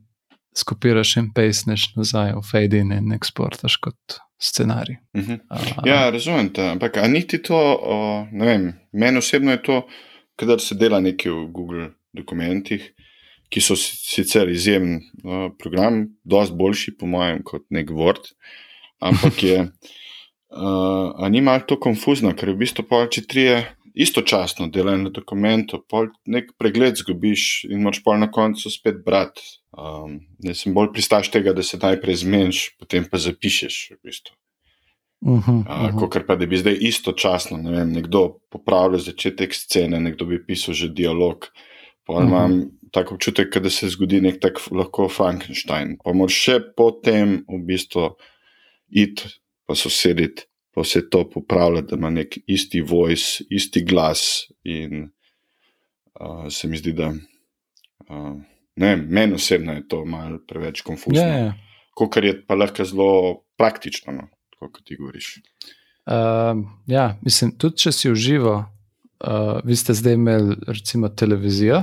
skopiraš in pejsneš nazaj v fade in, in eksportaš kot scenarij. Uh -huh. uh, ja, razumem te. Ampak ni ti to, uh, ne vem, meni osebno je to, kadar se dela nekaj v Google dokumentih, ki so sicer izjemen uh, program, dosti boljši, po mojem, kot nek Word. Ampak je, <laughs> uh, ni malo to konfuzno, ker je v bistvu pa če trije istočasno delajo na dokumentu, nek pregled zgubiš in moraš pa na koncu spet brati. Um, ne sem bolj pristaš tega, da se najprej zmeniš, potem pa zapišeš. V bistvu. Uh -huh, uh Uh, -huh. Kot pa da bi zdaj istočasno ne vem, nekdo popravljal začetek scene, nekdo bi pisal že dialog. Pa Mhm. imam tako občutek, da se zgodi nek tak lahko Frankenstein. Pa moraš še potem v bistvu iti, pa sosediti, pa vse to popravljati, da ima nek isti voice, isti glas. In uh, se mi zdi, da uh, ne meni osebno je to malo preveč konfuzno. Ja, ja. Kar je pa lahko zelo praktično, no, tako kot ti govoriš. Uh, ja, mislim, tudi če si uživo, uh, vi ste zdaj imeli recimo televizijo,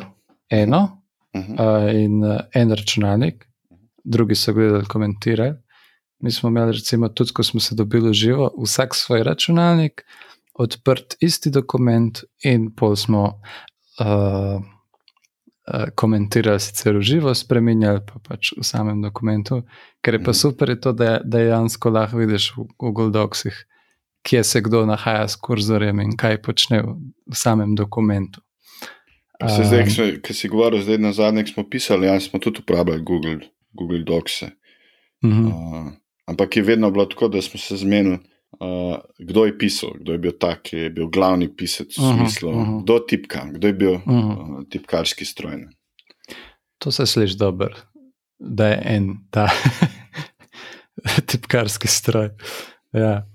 eno Uh -huh. uh, in uh, en računalnik, drugi so gledali, komentirali. Mi smo imeli, recimo, tudi ko smo se dobili živo, vsak svoj računalnik, odprt isti dokument, in pol smo uh, komentirali, sicer v živo, spremenjali pa pač v samem dokumentu. Ker je pa Mhm. super, je to, da dejansko lahko vidiš v Google Docsih, kje se kdo nahaja s kurzorjem in kaj počne v, v samem dokumentu. Se zdaj, Um, ki smo- ki si govoril, zdaj na zadnje, smo pisali, ja, smo tudi uporabljali Google, Google Docs. -e. mhm. Uh, ampak je vedno bilo tako, da smo se zmenili, uh, kdo je pisal, kdo je bil tak, ki je bil glavni pisec v Mhm, smislu, uh. -huh. kdo tipka, kdo je bil Mhm. uh, tipkarski stroj. ne. To se sliši dobro, da je en ta <laughs> tipkarski stroj. Ja.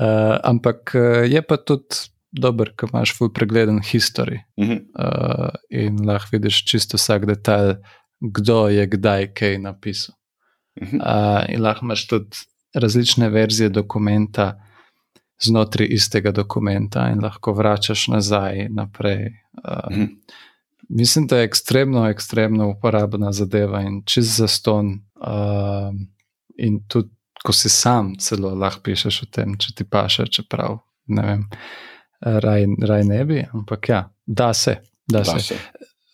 Uh, ampak uh, je pa tudi dober, ko imaš full pregleden history Uh -huh. uh, in lahko vidiš čisto vsak detajl, kdo je kdaj kaj napisal. Uh -huh. Uh, in lahko imaš tudi različne verzije dokumenta znotraj istega dokumenta in lahko vračaš nazaj in naprej. Mhm. Mislim, da je ekstremno, ekstremno uporabna zadeva in čez zaston. Uh, in tudi, ko si sam, celo lahko pišeš o tem, če ti paše, čeprav ne vem, raj, raj ne bi, ampak ja, da se. Da Da se. se.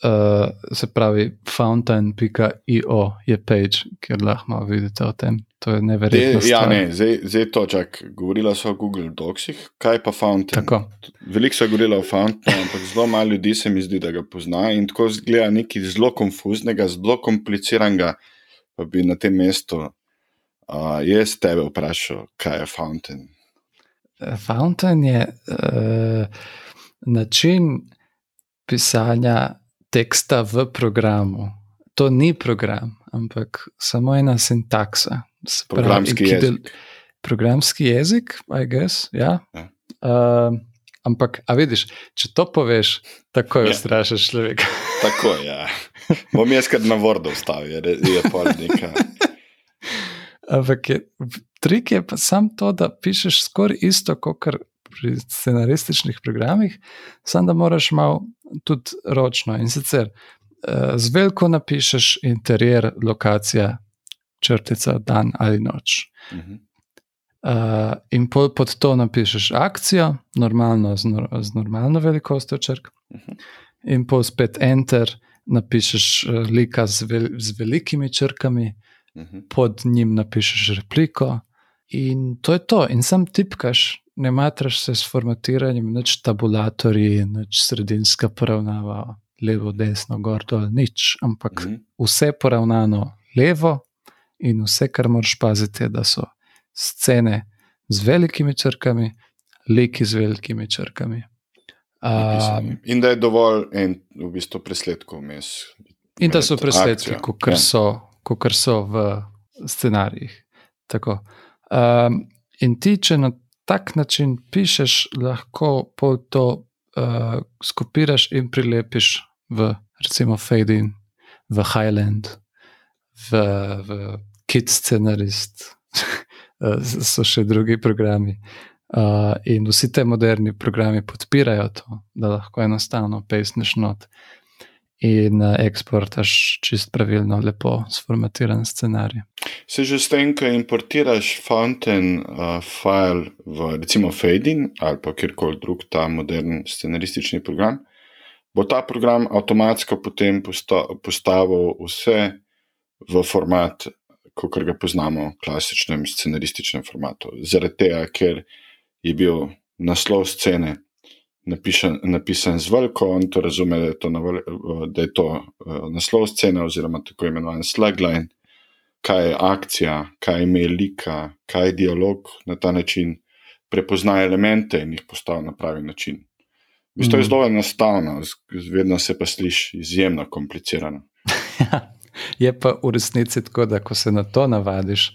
Uh, se pravi, fountain.io je page, kjer lahko vidite o tem. To je neverjetno. Te, ja, ne, zdaj, zdaj to čak. Govorila so o Google Docsih, kaj pa Fountain. Tako. Veliko so govorili o Fountainu, ampak zelo malo ljudi se mi zdi, da ga pozna in tako zgleda nekaj zelo konfuznega, zelo kompliciranega. Pa bi na tem mestu uh, jaz tebe vprašal, kaj je Fountain. Fountain je uh, način pisanja teksta v programu. To ni program, ampak samo ena sintaksa. Se pravi, Programski ki del- jezik. Programski jezik, I guess. Ja. Ja. Uh, ampak, a vidiš, če to poveš, takoj Ja. ustrašiš človeka. <laughs> Tako je. Ja. Bom jaz kar na Wordu vstavil, je, je pol neka. <laughs> Ampak je, trik je pa sam to, da pišeš skoraj isto kot pri scenarističnih programih, samo da moraš malo tudi ročno. In sicer z veliko napišeš interjer, lokacija, črtica, dan ali noč. Mhm. Uh, in pol pod to napišeš akcijo, normalno, z, nor z normalno velikostjo črk, Mhm. in pol spet enter, napišeš uh, lika z, vel z velikimi črkami, Mhm. pod njim napišeš repliko, in to je to. In sam tipkaš, ne matraš se s formatiranjem, nič tabulatorji, nič sredinska poravnava, levo, desno, gor, dol, nič, ampak Mhm. vse poravnano levo, in vse, kar moraš paziti, je, da so scene z velikimi črkami, liki z velikimi črkami. Um, In da je dovolj en v bistvu presledkov vmes. in da so presledki, kot Ja. so, kakor so v scenarijih. Tako. Um, in ti, če na tak način pišeš, lahko pol to uh, skopiraš in prilepiš v, recimo, Fade in, v Highland, v, v Kit Scenarist, <laughs> eh, so še drugi programi. Uh, in vsi ti moderni programi podpirajo to, da lahko enostavno pesniš not in uh, eksportaš čist pravilno, lepo sformatiran scenarij. Se že s tem, ko importiraš Fountain uh, file v recimo Fading ali pa kjerkoli drug ta modern scenaristični program, bo ta program avtomatsko potem posta postavil vse v format, kot ga poznamo v klasičnem scenarističnem formatu. Zaradi tega, ker je bil naslov scene napišen, napisan z veliko, on to razume, da je to, navel, da je to uh, naslov scene oziroma tako imenovan slagline. kaj je akcija, kaj je ime lika, kaj je dialog, na ta način prepozna elemente in jih postavi na pravi način. Bistvu je Mhm. zelo enostavno, vedno se pa sliši izjemno komplicirano. <laughs> Je pa v resnici tako, da ko se na to navadiš,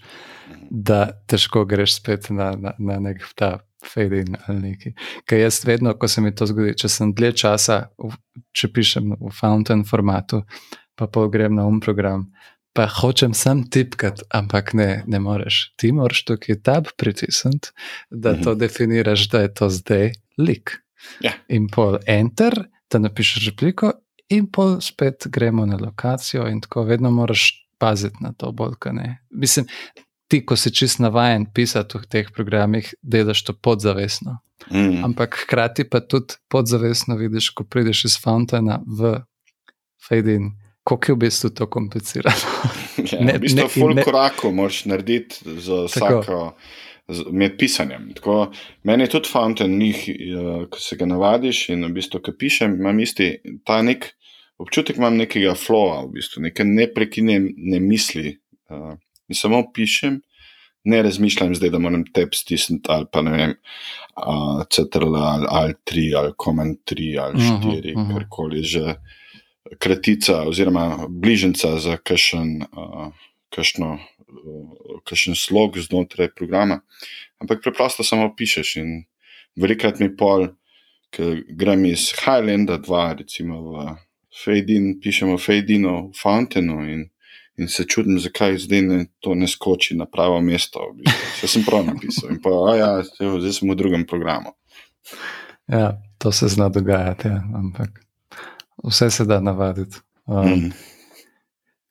da težko greš spet na, na, na nek ta fade-in ali neki. Ker jaz vedno, ko se mi to zgodi, če sem dlje časa, če pišem v fountain formatu, pa pol grem na um program. Pa hočem sam tipkati, ampak ne, ne moreš. Ti moraš tukaj tab pritisniti, da Mhm. to definiraš, da je to zdaj lik. Ja. In pol enter, da napišeš repliko, in pol spet gremo na lokacijo, in tako vedno moraš paziti na to, bolj kot ne. Mislim, ti, ko si čist navaden pisati v teh programih, delaš to podzavestno. Mm. Ampak hkrati pa tudi podzavestno vidiš, ko prideš iz fountaina v fade-in, koliko je v bistvu to komplicirano. <laughs> Ja, Ne- v bistvu, ne- full ne- korakov moraš narediti za Tako. vsako. Med pisanjem. Tako, meni je tudi fountain, njih, eh, ko se ga navadiš in v bistvu, ko pišem, imam isti ta nek občutek, imam nekega flowa, v bistvu, neke neprekinjene misli. Uh, in samo pišem, ne razmišljam zdaj, da moram tep stisniti ali pa ne vem, uh, CTRL ali Alt3 ali Command 3 ali Mhm, 4, mhm. karkoli že kratica oziroma bližnjica za kakšen, uh, kakšno, uh, kakšen slog znotraj programa. Ampak preprosto samo pišeš in velikrat mi pol, ker grem iz Highlanda 2, recimo v Fadin, pišemo Fadino v Fountainu in, in se čudim, zakaj zdaj ne, to ne skoči na pravo mesto. V bistvu. Vse sem prav napisal in pa, ja, zdaj sem v drugem programu. Ja, to se zna dogajati, ja, ampak vse se da navaditi. Um, Mm.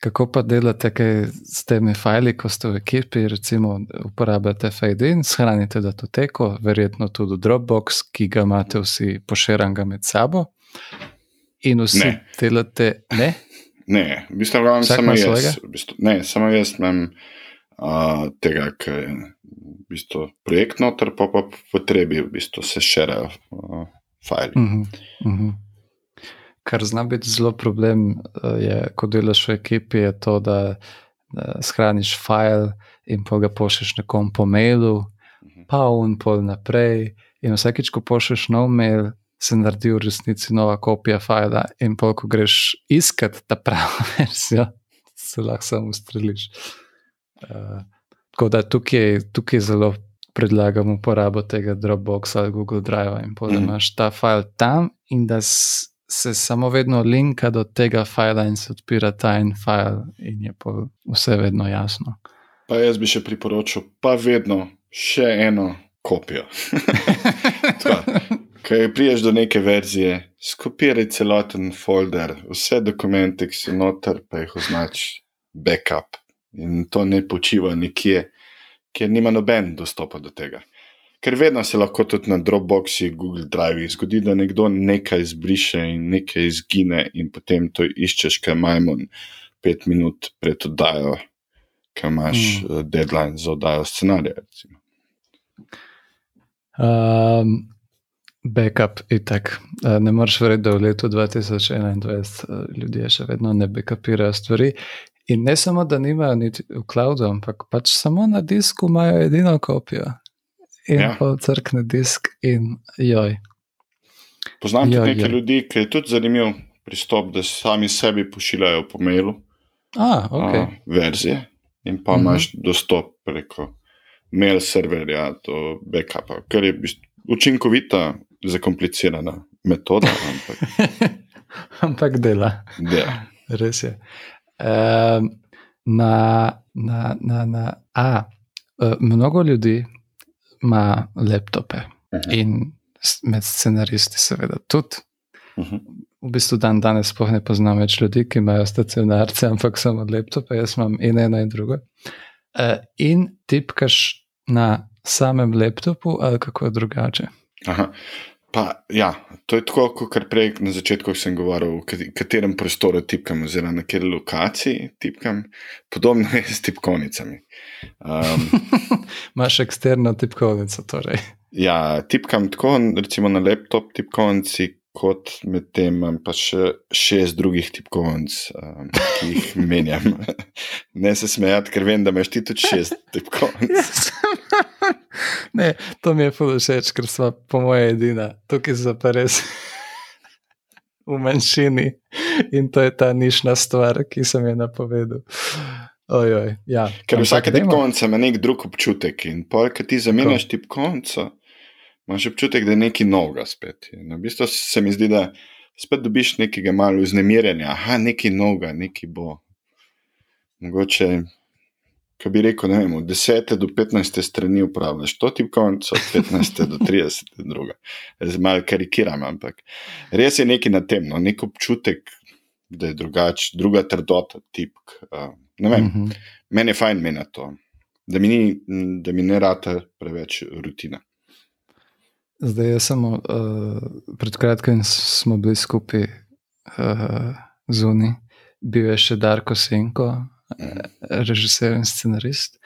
Kako pa delate kaj s temi fajli, ko ste v ekipi, recimo uporabljate Fade-in, shranite datoteko, verjetno tudi Dropbox, ki ga imate vsi poširanga med sabo. In vsi Ne. delate, ne? Ne, v bistvu Vsak samo jaz. V bistvu, ne, samo jaz imam uh, tega, ker je v bistvu projekt noter, pa po potrebi v bistvu se širajo uh, fajli. Uh -huh, uh -huh. Kar zna biti zelo problem, eh, je, ko delaš v ekipi, je to, da, da shraniš file in pa ga pošleš nekom po mailu, Mhm. pa un pol naprej. In vsakeč, ko pošleš nov mail, se naredi v resnici nova kopija fila, in pol, ko greš iskat ta pravo <laughs> verzijo, se lahko samo ustreliš. Uh, tako da tukaj, tukaj zelo predlagam uporabo tega Dropboxa ali Google Drive, in pol, da Mhm. imaš ta file tam in da s- se samo vedno linka do tega fila in se odpira ta en file, in je pol vse vedno jasno. Pa jaz bi še priporočil, pa vedno še eno kopijo. <laughs> Kaj priješ do neke verzije, skopiraj celoten folder, vse dokumente, ki so noter, pa jih označi backup. In to ne počiva nekje, kjer nima noben dostopa do tega. Ker vedno se lahko tudi na Dropboxi, Google Drive zgodi, da nekdo nekaj izbriše in nekaj izgine, in potem to iščeš, kaj majmon pet minut pred oddajo, kaj imaš mm. deadline za oddajo scenarija. Recimo. Um, backup je tak. Uh, ne moreš verjeti, da v letu 2021 uh, ljudje še vedno ne backupirajo stvari. In ne samo, da nimajo niti v cloudu, ampak pač samo na disku imajo edino kopijo. In Ja. pa crkne disk in joj. Poznam Ja, tudi nekaj ja. ljudi, ki je tudi zanimiv pristop, da sami sebi pošiljajo po mailu A, ok. a, verzije in pa Mhm. imaš dostop preko mail serverja do backupa, kar je učinkovita, zakomplicirana metoda, <laughs> ampak ampak dela. dela. Res je. Um, na, na, na, na, a, uh, mnogo ljudi ima laptope Mhm. in s- med scenaristi, seveda, tudi. Mhm. V bistvu dan danes sploh ne poznam več ljudi, ki imajo stacionarce, ampak samo laptope, jaz imam in eno in drugo. Uh, in tipkaš na samem laptopu, ali kako je drugače. Aha. Pa, ja, to je tako, kot prej na začetku sem govoril, v katerem prostoru tipkam, oziroma na kateri lokaciji tipkam. Podobno je s tipkovnicami. Um, <laughs> Imáš eksterno tipkovnico, torej. Ja, tipkam tako, recimo na laptop tipkovnici, kot med tem imam pa še šest drugih tipkovnic, um, ki jih <laughs> menjam. <laughs> ne se smejati, ker vem, da imaš ti tudi šest tipkovnic. <laughs> ne, to mi je zelo všeč, ker smo po moje edina, tukaj pa res v manjšini in to je ta nišna stvar, ki sem jo napovedal. Ojoj, ja. Ker vsake tipkovnice ima nek drug občutek in pol, ki ti zamenjaš tipkovnico imaš občutek, da je nekaj novega spet. In v bistvu se mi zdi, da spet dobiš nekaj malo vznemirjenja, ah, nekaj novega, nekaj bo. Mogoče, kaj bi rekel, ne vem, od 10 do 15 strani upravljaš to tip konc, od 15 do 30 druga. Zdaj malo karikiram, ampak res je nekaj na tem, no, nek občutek, da je drugač, druga trdota tipk. Uh, ne vem, uh mhm. -huh. meni je fajn meni to. Da mi, ni, da mi ne rata preveč rutina. Zdaj je samo uh, pred kratkim smo bili skupaj uh, zunaj, bil je še Darko Senko, režiser in scenarist.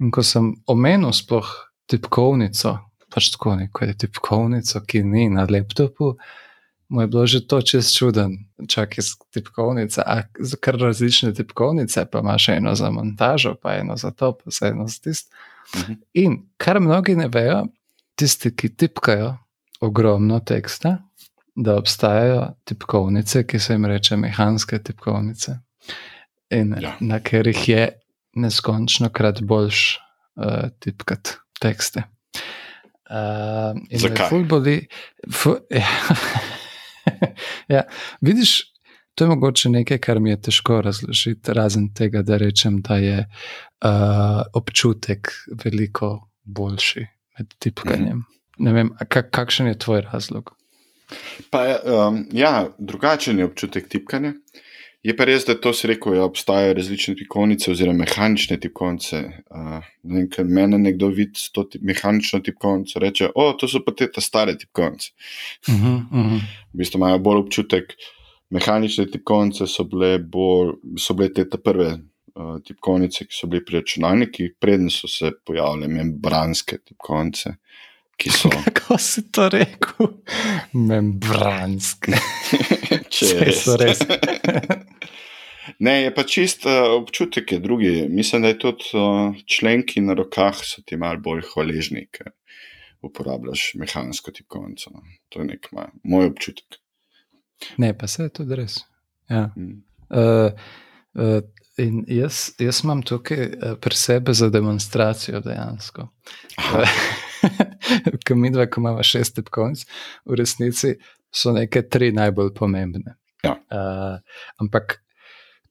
In ko sem omenil sploh tipkovnico, pač tako neko je tipkovnico, ki ni na laptopu, mu je bilo že to čez čuden, čak je tipkovnica, a kar različne tipkovnice, pa imaš eno za montažo, pa eno za to, pa eno za tisto. Uh mhm. -huh. In kar mnogi ne vejo, tisti, ki tipkajo ogromno teksta, da obstajajo tipkovnice, ki se jim reče mehanske tipkovnice, in ja. na katerih je neskončno krat boljš uh, tipkati tekste. Uh, Zakaj? Boli, fu, ja. <laughs> ja, vidiš, to je mogoče nekaj, kar mi je težko razložiti, razen tega, da rečem, da je uh, občutek veliko boljši med tipkanjem. Mm. Ne vem, kak, kakšen je tvoj razlog? Pa, um, ja, drugačen je občutek tipkanja. Je pa res, da to se reko, da ja, obstajajo različne tipkovnice, oziroma mehanične tipkovnice. Uh, ne ker meni nekdo vidi to tip, mehanično tipkovnico in reče: O, to so pa te ta stare tipkovnice. Uh -huh, uh -huh. V bistvu imajo bolj občutek, mehanične tipkovnice so bile, bolj, so bile te prve tipkovnice, ki so bile pri računalnikih, predtem so se pojavile membranske tipkovnice. <laughs> Kako si to rekel? Membranske. <laughs> Če so res. <laughs> ne, je pa čist uh, občutek, je drugi. Mislim, da je tudi uh, členki na rokah so ti malo bolj hvaležni, ker uporabljaš mehansko tipkovnico. No. To je nek moj občutek. Ne, pa se je tudi res. Ja. Mm. Uh, uh, In jaz, jaz imam tukaj uh, pri sebi za demonstracijo dejansko. <laughs> Ko mi dva, ko imamo šest tipkovnic, v resnici so neke tri najbolj pomembne. Ja. Uh, ampak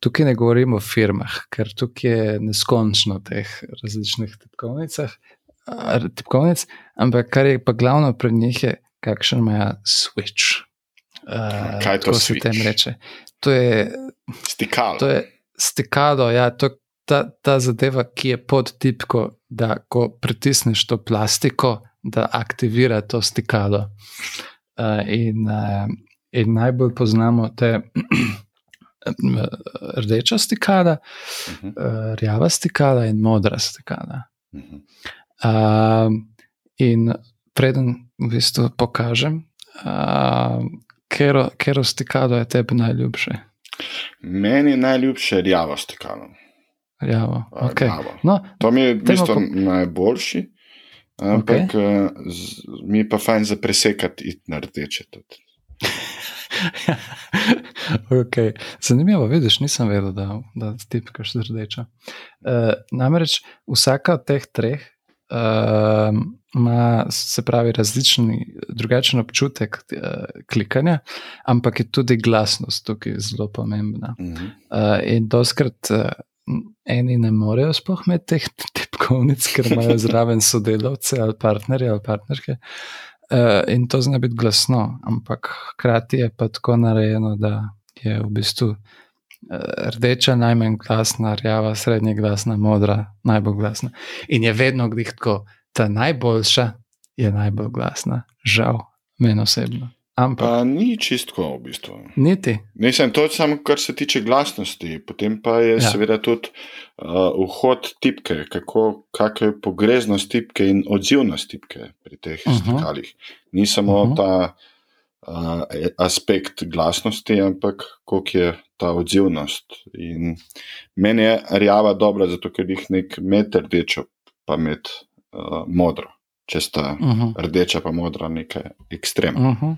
tukaj ne govorimo o firmah, ker tukaj je neskončno teh različnih tipkovnicah. Uh, tipkovnic, ampak kar je pa glavno pri njih, je kakšen ima switch. Uh, Kaj to se tem reče? To je stikalo. To je stikalo, ja, to, ta, ta zadeva, ki je pod tipko, da ko pritisneš to plastiko, da aktivira to stikalo. Uh, in, uh, in najbolj poznamo te rdeča stikala, uh, rjava stikala in modra stikala. Uh, in preden v bistvu pokažem, uh, kero stikalo je tebi najljubše. Meni je najljubše rjavo stikalo. Rjavo, okay. no, to mi je v bistvu po... najboljši, ampak okay. z, mi je pa fajn za presekati na rdeče. <laughs> okay. Zanimivo, vidiš, nisem vedel, da, da ti pikaš z rdečo. Uh, namreč vsaka od teh treh ima, se pravi, različen, drugačen občutek uh, klikanja, ampak je tudi glasnost tukaj zelo pomembna. Uh -huh. uh, in doskrat uh, eni ne morejo sploh imeti teh <laughs> tipkovnic, ker imajo zraven sodelavce ali partnerje ali partnerke. Uh, in to zna biti glasno, ampak hkrati je pa tako narejeno, da je v bistvu rdeča, najmanj glasna, rjava, srednja glasna, modra, najbolj glasna. In je vedno glih tako, ta najboljša je najbolj glasna, žal, meni osebno. Ampak, pa ni čistko, v bistvu. Niti. Nisem to samo, kar se tiče glasnosti, potem pa je ja. seveda tudi uh, vhod tipke, kako je pogreznost tipke in odzivnost tipke pri teh uh mhm. -huh. stikalih. Ni samo uh mhm. -huh. ta uh, aspekt glasnosti, ampak koliko je ta odzivnost. In meni je rjava dobra, zato ker jih nek med rdečo, pa med uh, modro, če sta uh -huh. rdeča pa modra, nekaj ekstremnega. Uh -huh.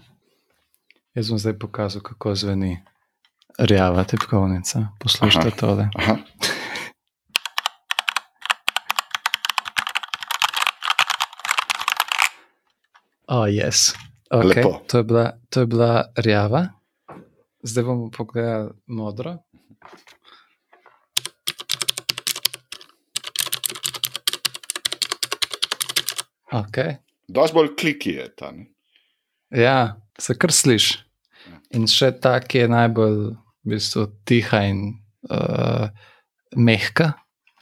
Jaz bom zdaj pokazal, kako zveni rjava tipkovnica. Poslušajte tole. Aha. Oh, yes. Okay. to, je bila, to je bila rjava, zdaj bomo pogledali modro. Okay. Dosti bolj kliki je ta. Ne? Ja, se kar sliši. Ja. In še ta, ki je najbolj v bistvu, tiha in uh, mehka,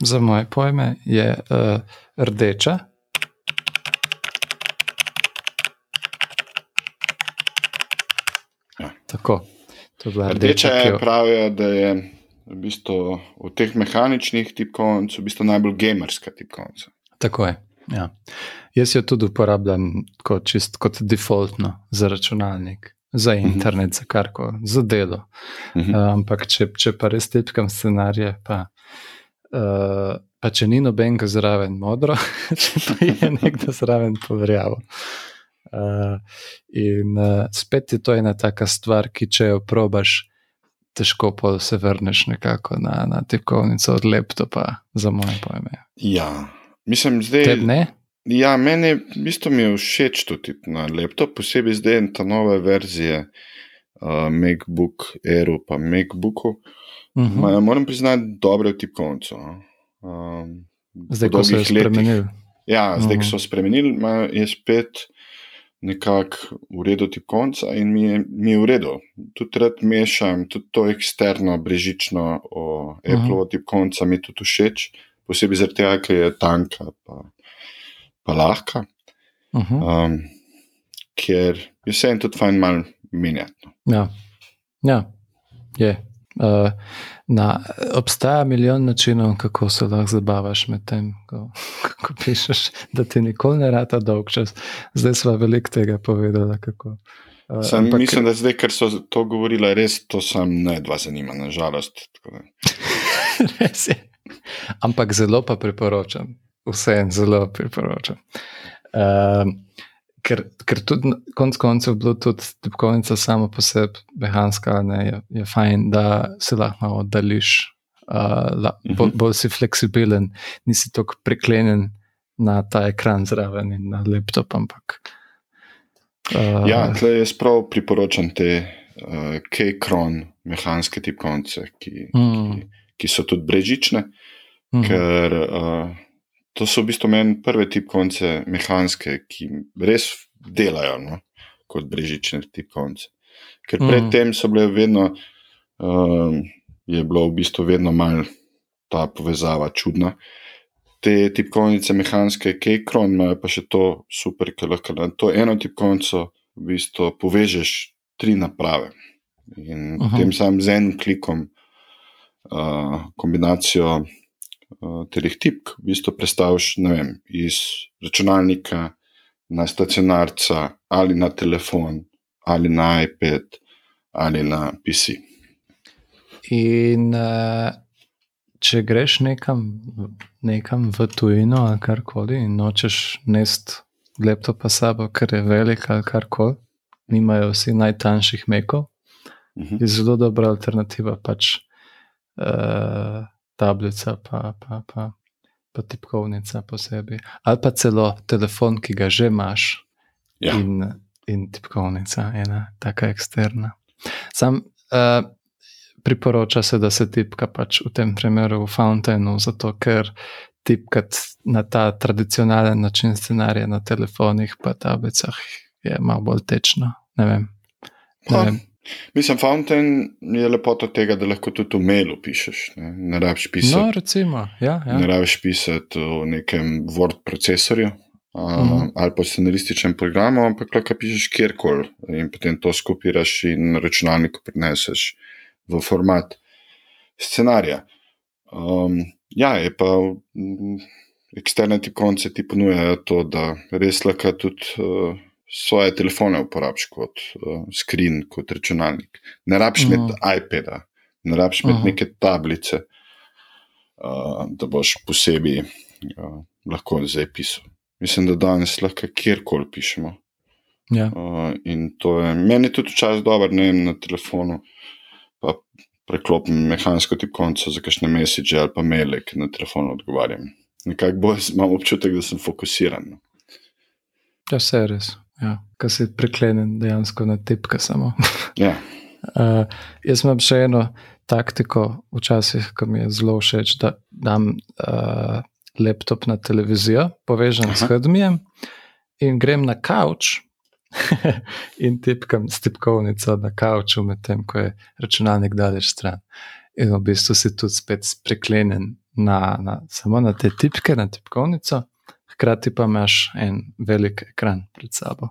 za moje pojme, je uh, rdeča. Ja. Tako. Rdeča, rdeča je, pravijo, da je v, bistvu, v teh mehaničnih tipkovnicah v bistvu najbolj gamerska tipkovnica. Tako je. Ja. Jaz jo tudi uporabljam kot, čist, kot defaultno za računalnik, za mhm. internet, uh -huh. za karkoli, za delo. Uh -huh. uh, ampak če, če pa res tipkam scenarije, pa, uh, pa če ni nobenega zraven modro, <laughs> če pa je nekdo zraven poverjavo. Uh, in uh, spet je to ena taka stvar, ki če jo probaš, težko pa se vrneš nekako na, na tipkovnico od laptopa, za moje pojme. Ja, mislim, zdaj. Teb ne? Ja, meni v bistvu je všeč tudi na laptop, posebej zdaj ta nove verzije uh, MacBook Air pa MacBooku. Uh mhm. -huh. Moram priznati, dobro tipkovnico. No. Um, zdaj, ko so jo spremenili. Ja, zdaj, ko mhm. so spremenili, je spet nekako v redu tipkovnica in mi je, mi je v redu. Tudi rad mešam, tudi to eksterno, brežično o Apple uh -huh. tipkovnica mi tudi všeč, posebej zaradi tega, ker je tanka. Pa, pa lahka, uh -huh. um, ker je vse en tudi fajn malo menjati. No. Ja, ja. je. Uh, na, obstaja milijon načinov, kako se lahko zabavaš med tem, ko, <laughs> ko pišeš, da ti nikoli ne rata dolg čas. Zdaj smo veliko tega povedali. Kako, uh, sam, ampak, mislim, da zdaj, ker so to govorili, res to sam ne dva zanima, nažalost. <laughs> res je. Ampak zelo pa priporočam vse en zelo priporočam. Uh, ker, ker tudi konec koncev bilo tudi tipkovnica samo po sebi mehanska, ne, je, je fajn, da se lahko oddališ, uh, la, uh -huh. bolj, si fleksibilen, nisi tako priklenjen na ta ekran zraven in na laptop. Ampak, uh, ja, tle jaz prav priporočam te uh, K-kron mehanske tipkovnice, ki, mm. ki, ki so tudi brežične. Mm. Ker uh, to so v bistvu meni prve tipkovnice, mehanske, ki res delajo no? kot brežične tipkovnice. Ker predtem so bile vedno, um, je bilo v bistvu vedno manj ta povezava čudna. Te tipkovnice, mehanske, Kekron, imajo pa še to super, ker lahko na to eno tipkovnico v bistvu povežeš tri naprave. In potem sam z enim klikom, uh, kombinacijo uh, teh tipk, v bistvu predstaviš iz računalnika na stacionarca ali na telefon ali na iPad ali na PC. In uh, če greš nekam, nekam v tujino ali karkoli in nočeš nest laptopa sabo, ker je velik ali karkoli, nimajo vsi najtanjših mekov, uh mhm. -huh. je zelo dobra alternativa pač. Uh, tablica, pa, pa, pa, pa tipkovnica posebej. Ali pa celo telefon, ki ga že imaš, ja. in, in tipkovnica, ena taka eksterna. Sam uh, priporoča se, da se tipka pač v tem primeru v Fountainu, zato ker tipkati na ta tradicionalen način scenarija na telefonih, pa tablicah je malo bolj tečno. Ne vem. Ne vem. Mislim, Fountain je lepota tega, da lahko tudi v mailu pišeš. Ne, ne rabiš pisati. No, recimo, ja, ja. Ne rabiš pisati v nekem Word procesorju uh, mhm. -huh. ali pa scenarističnem programu, ampak lahko pišeš kjerkoli in potem to skupiraš in na računalniku preneseš v format scenarija. Um, ja, je pa. Eksterne tipkovnice ti ponujajo to, da res lahko tudi uh, svoje telefone uporabiš kot uh, screen, kot računalnik. Ne rabiš Mhm. imeti iPada, ne rabiš imeti Mhm. neke tablice, uh, da boš posebej uh, lahko zdaj pisal. Mislim, da danes lahko kjerkoli pišemo. Ja. Uh, in to je meni tudi včasih dobro, ne vem, na telefonu. Pa preklopim mehansko tipkovnico za kakšne mesiče ali pa maile, ki na telefonu odgovarjam. Nekako bolj imam občutek, da sem fokusiran. no. Ja, vse je res. Ja. Kaj si priklenen dejansko na tipke samo. Ja, Uh, <laughs> jaz imam še eno taktiko, včasih, ki mi je zelo všeč, da dam uh, laptop na televizijo, povežem s Aha. HDMI in grem na kavč <laughs> in tipkam s tipkovnico na kavču, medtem ko je računalnik daleč stran. In v bistvu si tudi spet priklenen na, na, samo na te tipke, na tipkovnico, hkrati pa imaš en velik ekran pred sabo.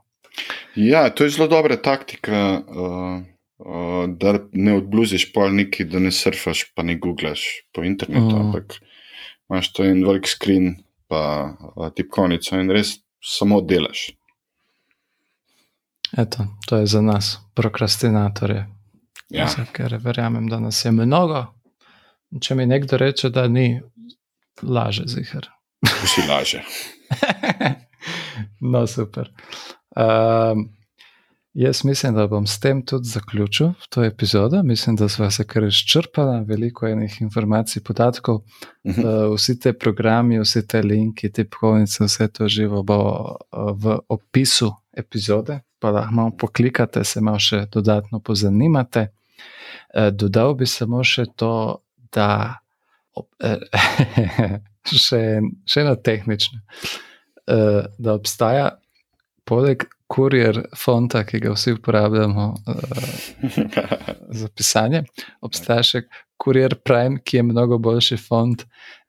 ja to je zelo dobra taktika, uh, uh, da ne odbluziš pol neki, da ne surfaš, pa ne googlaš po internetu, Mm. mm. ampak imaš to en velik screen, pa uh, tipkovnico in res samo delaš. Eto, to je za nas, prokrastinatorje. Ja. Vse, ker verjamem, da nas je mnogo. Če mi nekdo reče, da ni, laže zihar. Vsi laže. <laughs> no, super. Um, jaz mislim, da bom s tem tudi zaključil to epizodo. Mislim, da sva se kar izčrpala, veliko enih informacij, podatkov. Mhm. Uh, vsi te programi, vsi te linki, te povnice, vse to živo bo uh, v opisu epizode, pa lahko malo poklikate, se malo še dodatno pozanimate. Uh, dodal bi samo še to, da ob, eh, <laughs> še, še eno tehnično, uh, da obstaja poleg kurjer fonta, ki ga vsi uporabljamo uh, za pisanje, obstaja še Courier Prime, ki je mnogo boljši font.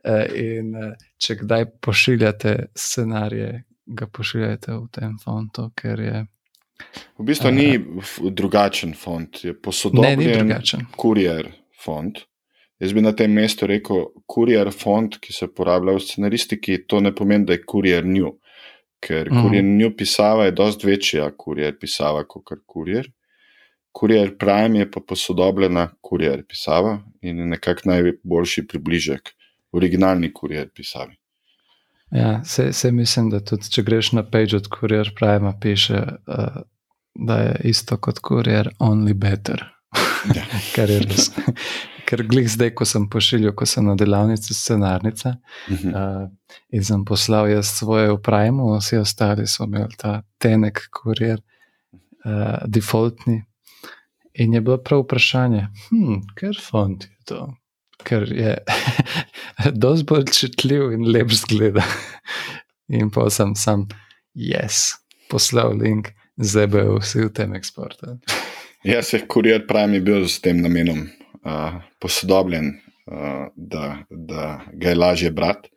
eh, In eh, če kdaj pošiljate scenarije, ga pošiljate v tem fontu, ker je V bistvu ni f- drugačen font, je ne, ni posodobljen drugačen. kurier font. Jaz bi na tem mestu rekel, kurier font, ki se uporablja v scenaristiki, to ne pomeni, da je kurier new. Ker Mhm. kurier new pisava je dosti večja kurier pisava kot kar kurier. Kurier Prime je pa posodobljena kurier pisava in je nekako najboljši približek originalni kurier pisavi. Ja, se, se mislim, da tudi če greš na page od Courier Prime, piše, uh, da je isto kot Courier, only better. Ja. Kar je res. Ker glih zdaj, ko sem pošiljal, ko sem na delavnici scenarnica Mhm. uh, in sem poslal jaz svoje v Primeu, vsi ostali so imeli ta tenek, Courier, uh, defaultni. In je bilo prav vprašanje, hm, ker font je to. Ker je <laughs> dosti bolj čitljiv in lep zgleda. In pa sem sam, yes, poslal link, zdaj bojo vsi v tem eksportu. Jaz je kurier Prime je bil s tem namenom uh, posodobljen, uh, da, da ga je lažje brati.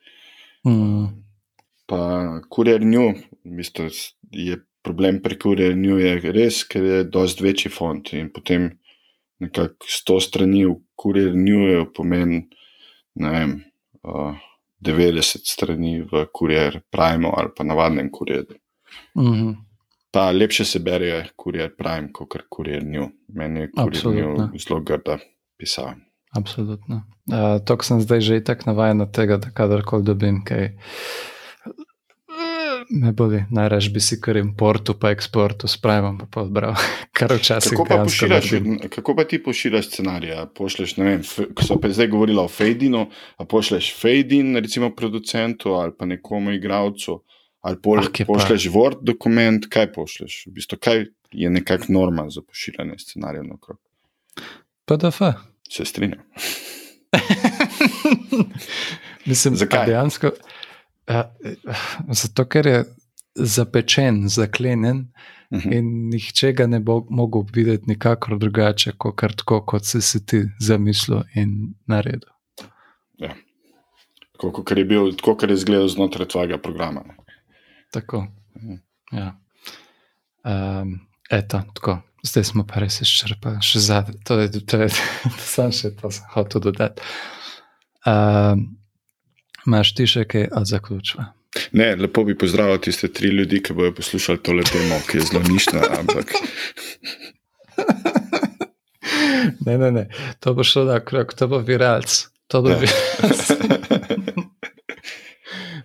Mm, Pa kurier New, v bistvu je problem pri kurier New je res, ker je dosti večji font in potem nekako 100 strani v kurier New pomeni, ne vem, uh, 90 strani v kurier Prime ali pa navadnem kurierju. mm, Pa lepše se bere kurier Prime kot kar kurier New. Meni je kurier. New zelo grda pisava. absolutno. Uh, to sem zdaj že tako navaden od tega, da kadarkoli dobim kaj. Me boli, najraž bi si kar importu, pa eksportu spravim, pa podbral, <laughs> kar včasih Kako pa, dejansko pošiljaš, naredim. kako pa ti pošiljaš scenarije? Pošleš, ne vem, ko so pa zdaj govorili o Fejdinu, a pošleš Fejdin, recimo producentu ali pa nekomu igravcu, ali pol, Ah, kje pa. pošleš Word dokument, kaj pošleš? V bistvu, kaj je nekako norma za pošiljanje scenarijev na okrog? PDF. Se strinjam. <laughs> Mislim, Zakaj? Dejansko, a, zato, ker je zapečen, zaklenjen Mhm. in nihče ga ne bo mogel videti nikakor drugače, kot kar tako, kot si si ti zamislil in naredil. Tako kot je bil, tako kot je izgledal znotraj tvojega programa. ne. Tako. Mhm. Ja. Um, eto, tako. Zdaj smo pa res izčrpali, še zadnji, to je, to je, <laughs> sam še to sem hotel dodati. Um, Máš ti še kaj, a zaključva? Ne, lepo bi pozdravil tiste tri ljudi, ki bodo poslušali tole temo, ki je zelo nišna. Ampak... <laughs> ne, ne, ne, to bo šlo na krok, to bo viralc. To bo ja. viralc. <laughs>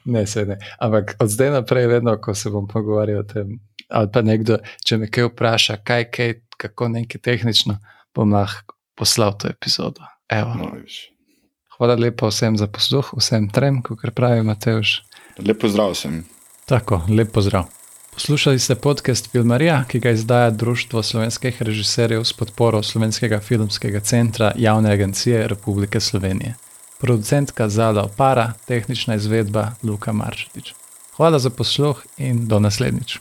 ne, se ne. Ampak od zdaj naprej, vedno, ko se bom pogovarjal o tem, ali pa nekdo, če me kaj vpraša, kaj, kaj, kako nekaj tehnično, bom lahko poslal to epizodo. No, Hvala lepa vsem za posluh, vsem trem, kot pravi Mateoš. Lepo zdrav sem. Tako, lep pozdrav. Poslušali ste podcast Filmarija, ki ga izdaja Društvo slovenskih režiserjev s podporo Slovenskega filmskega centra Javne agencije Republike Slovenije. Producentka Zala Opara, tehnična izvedba Luka Marčetič. Hvala za posluh in do naslednjič.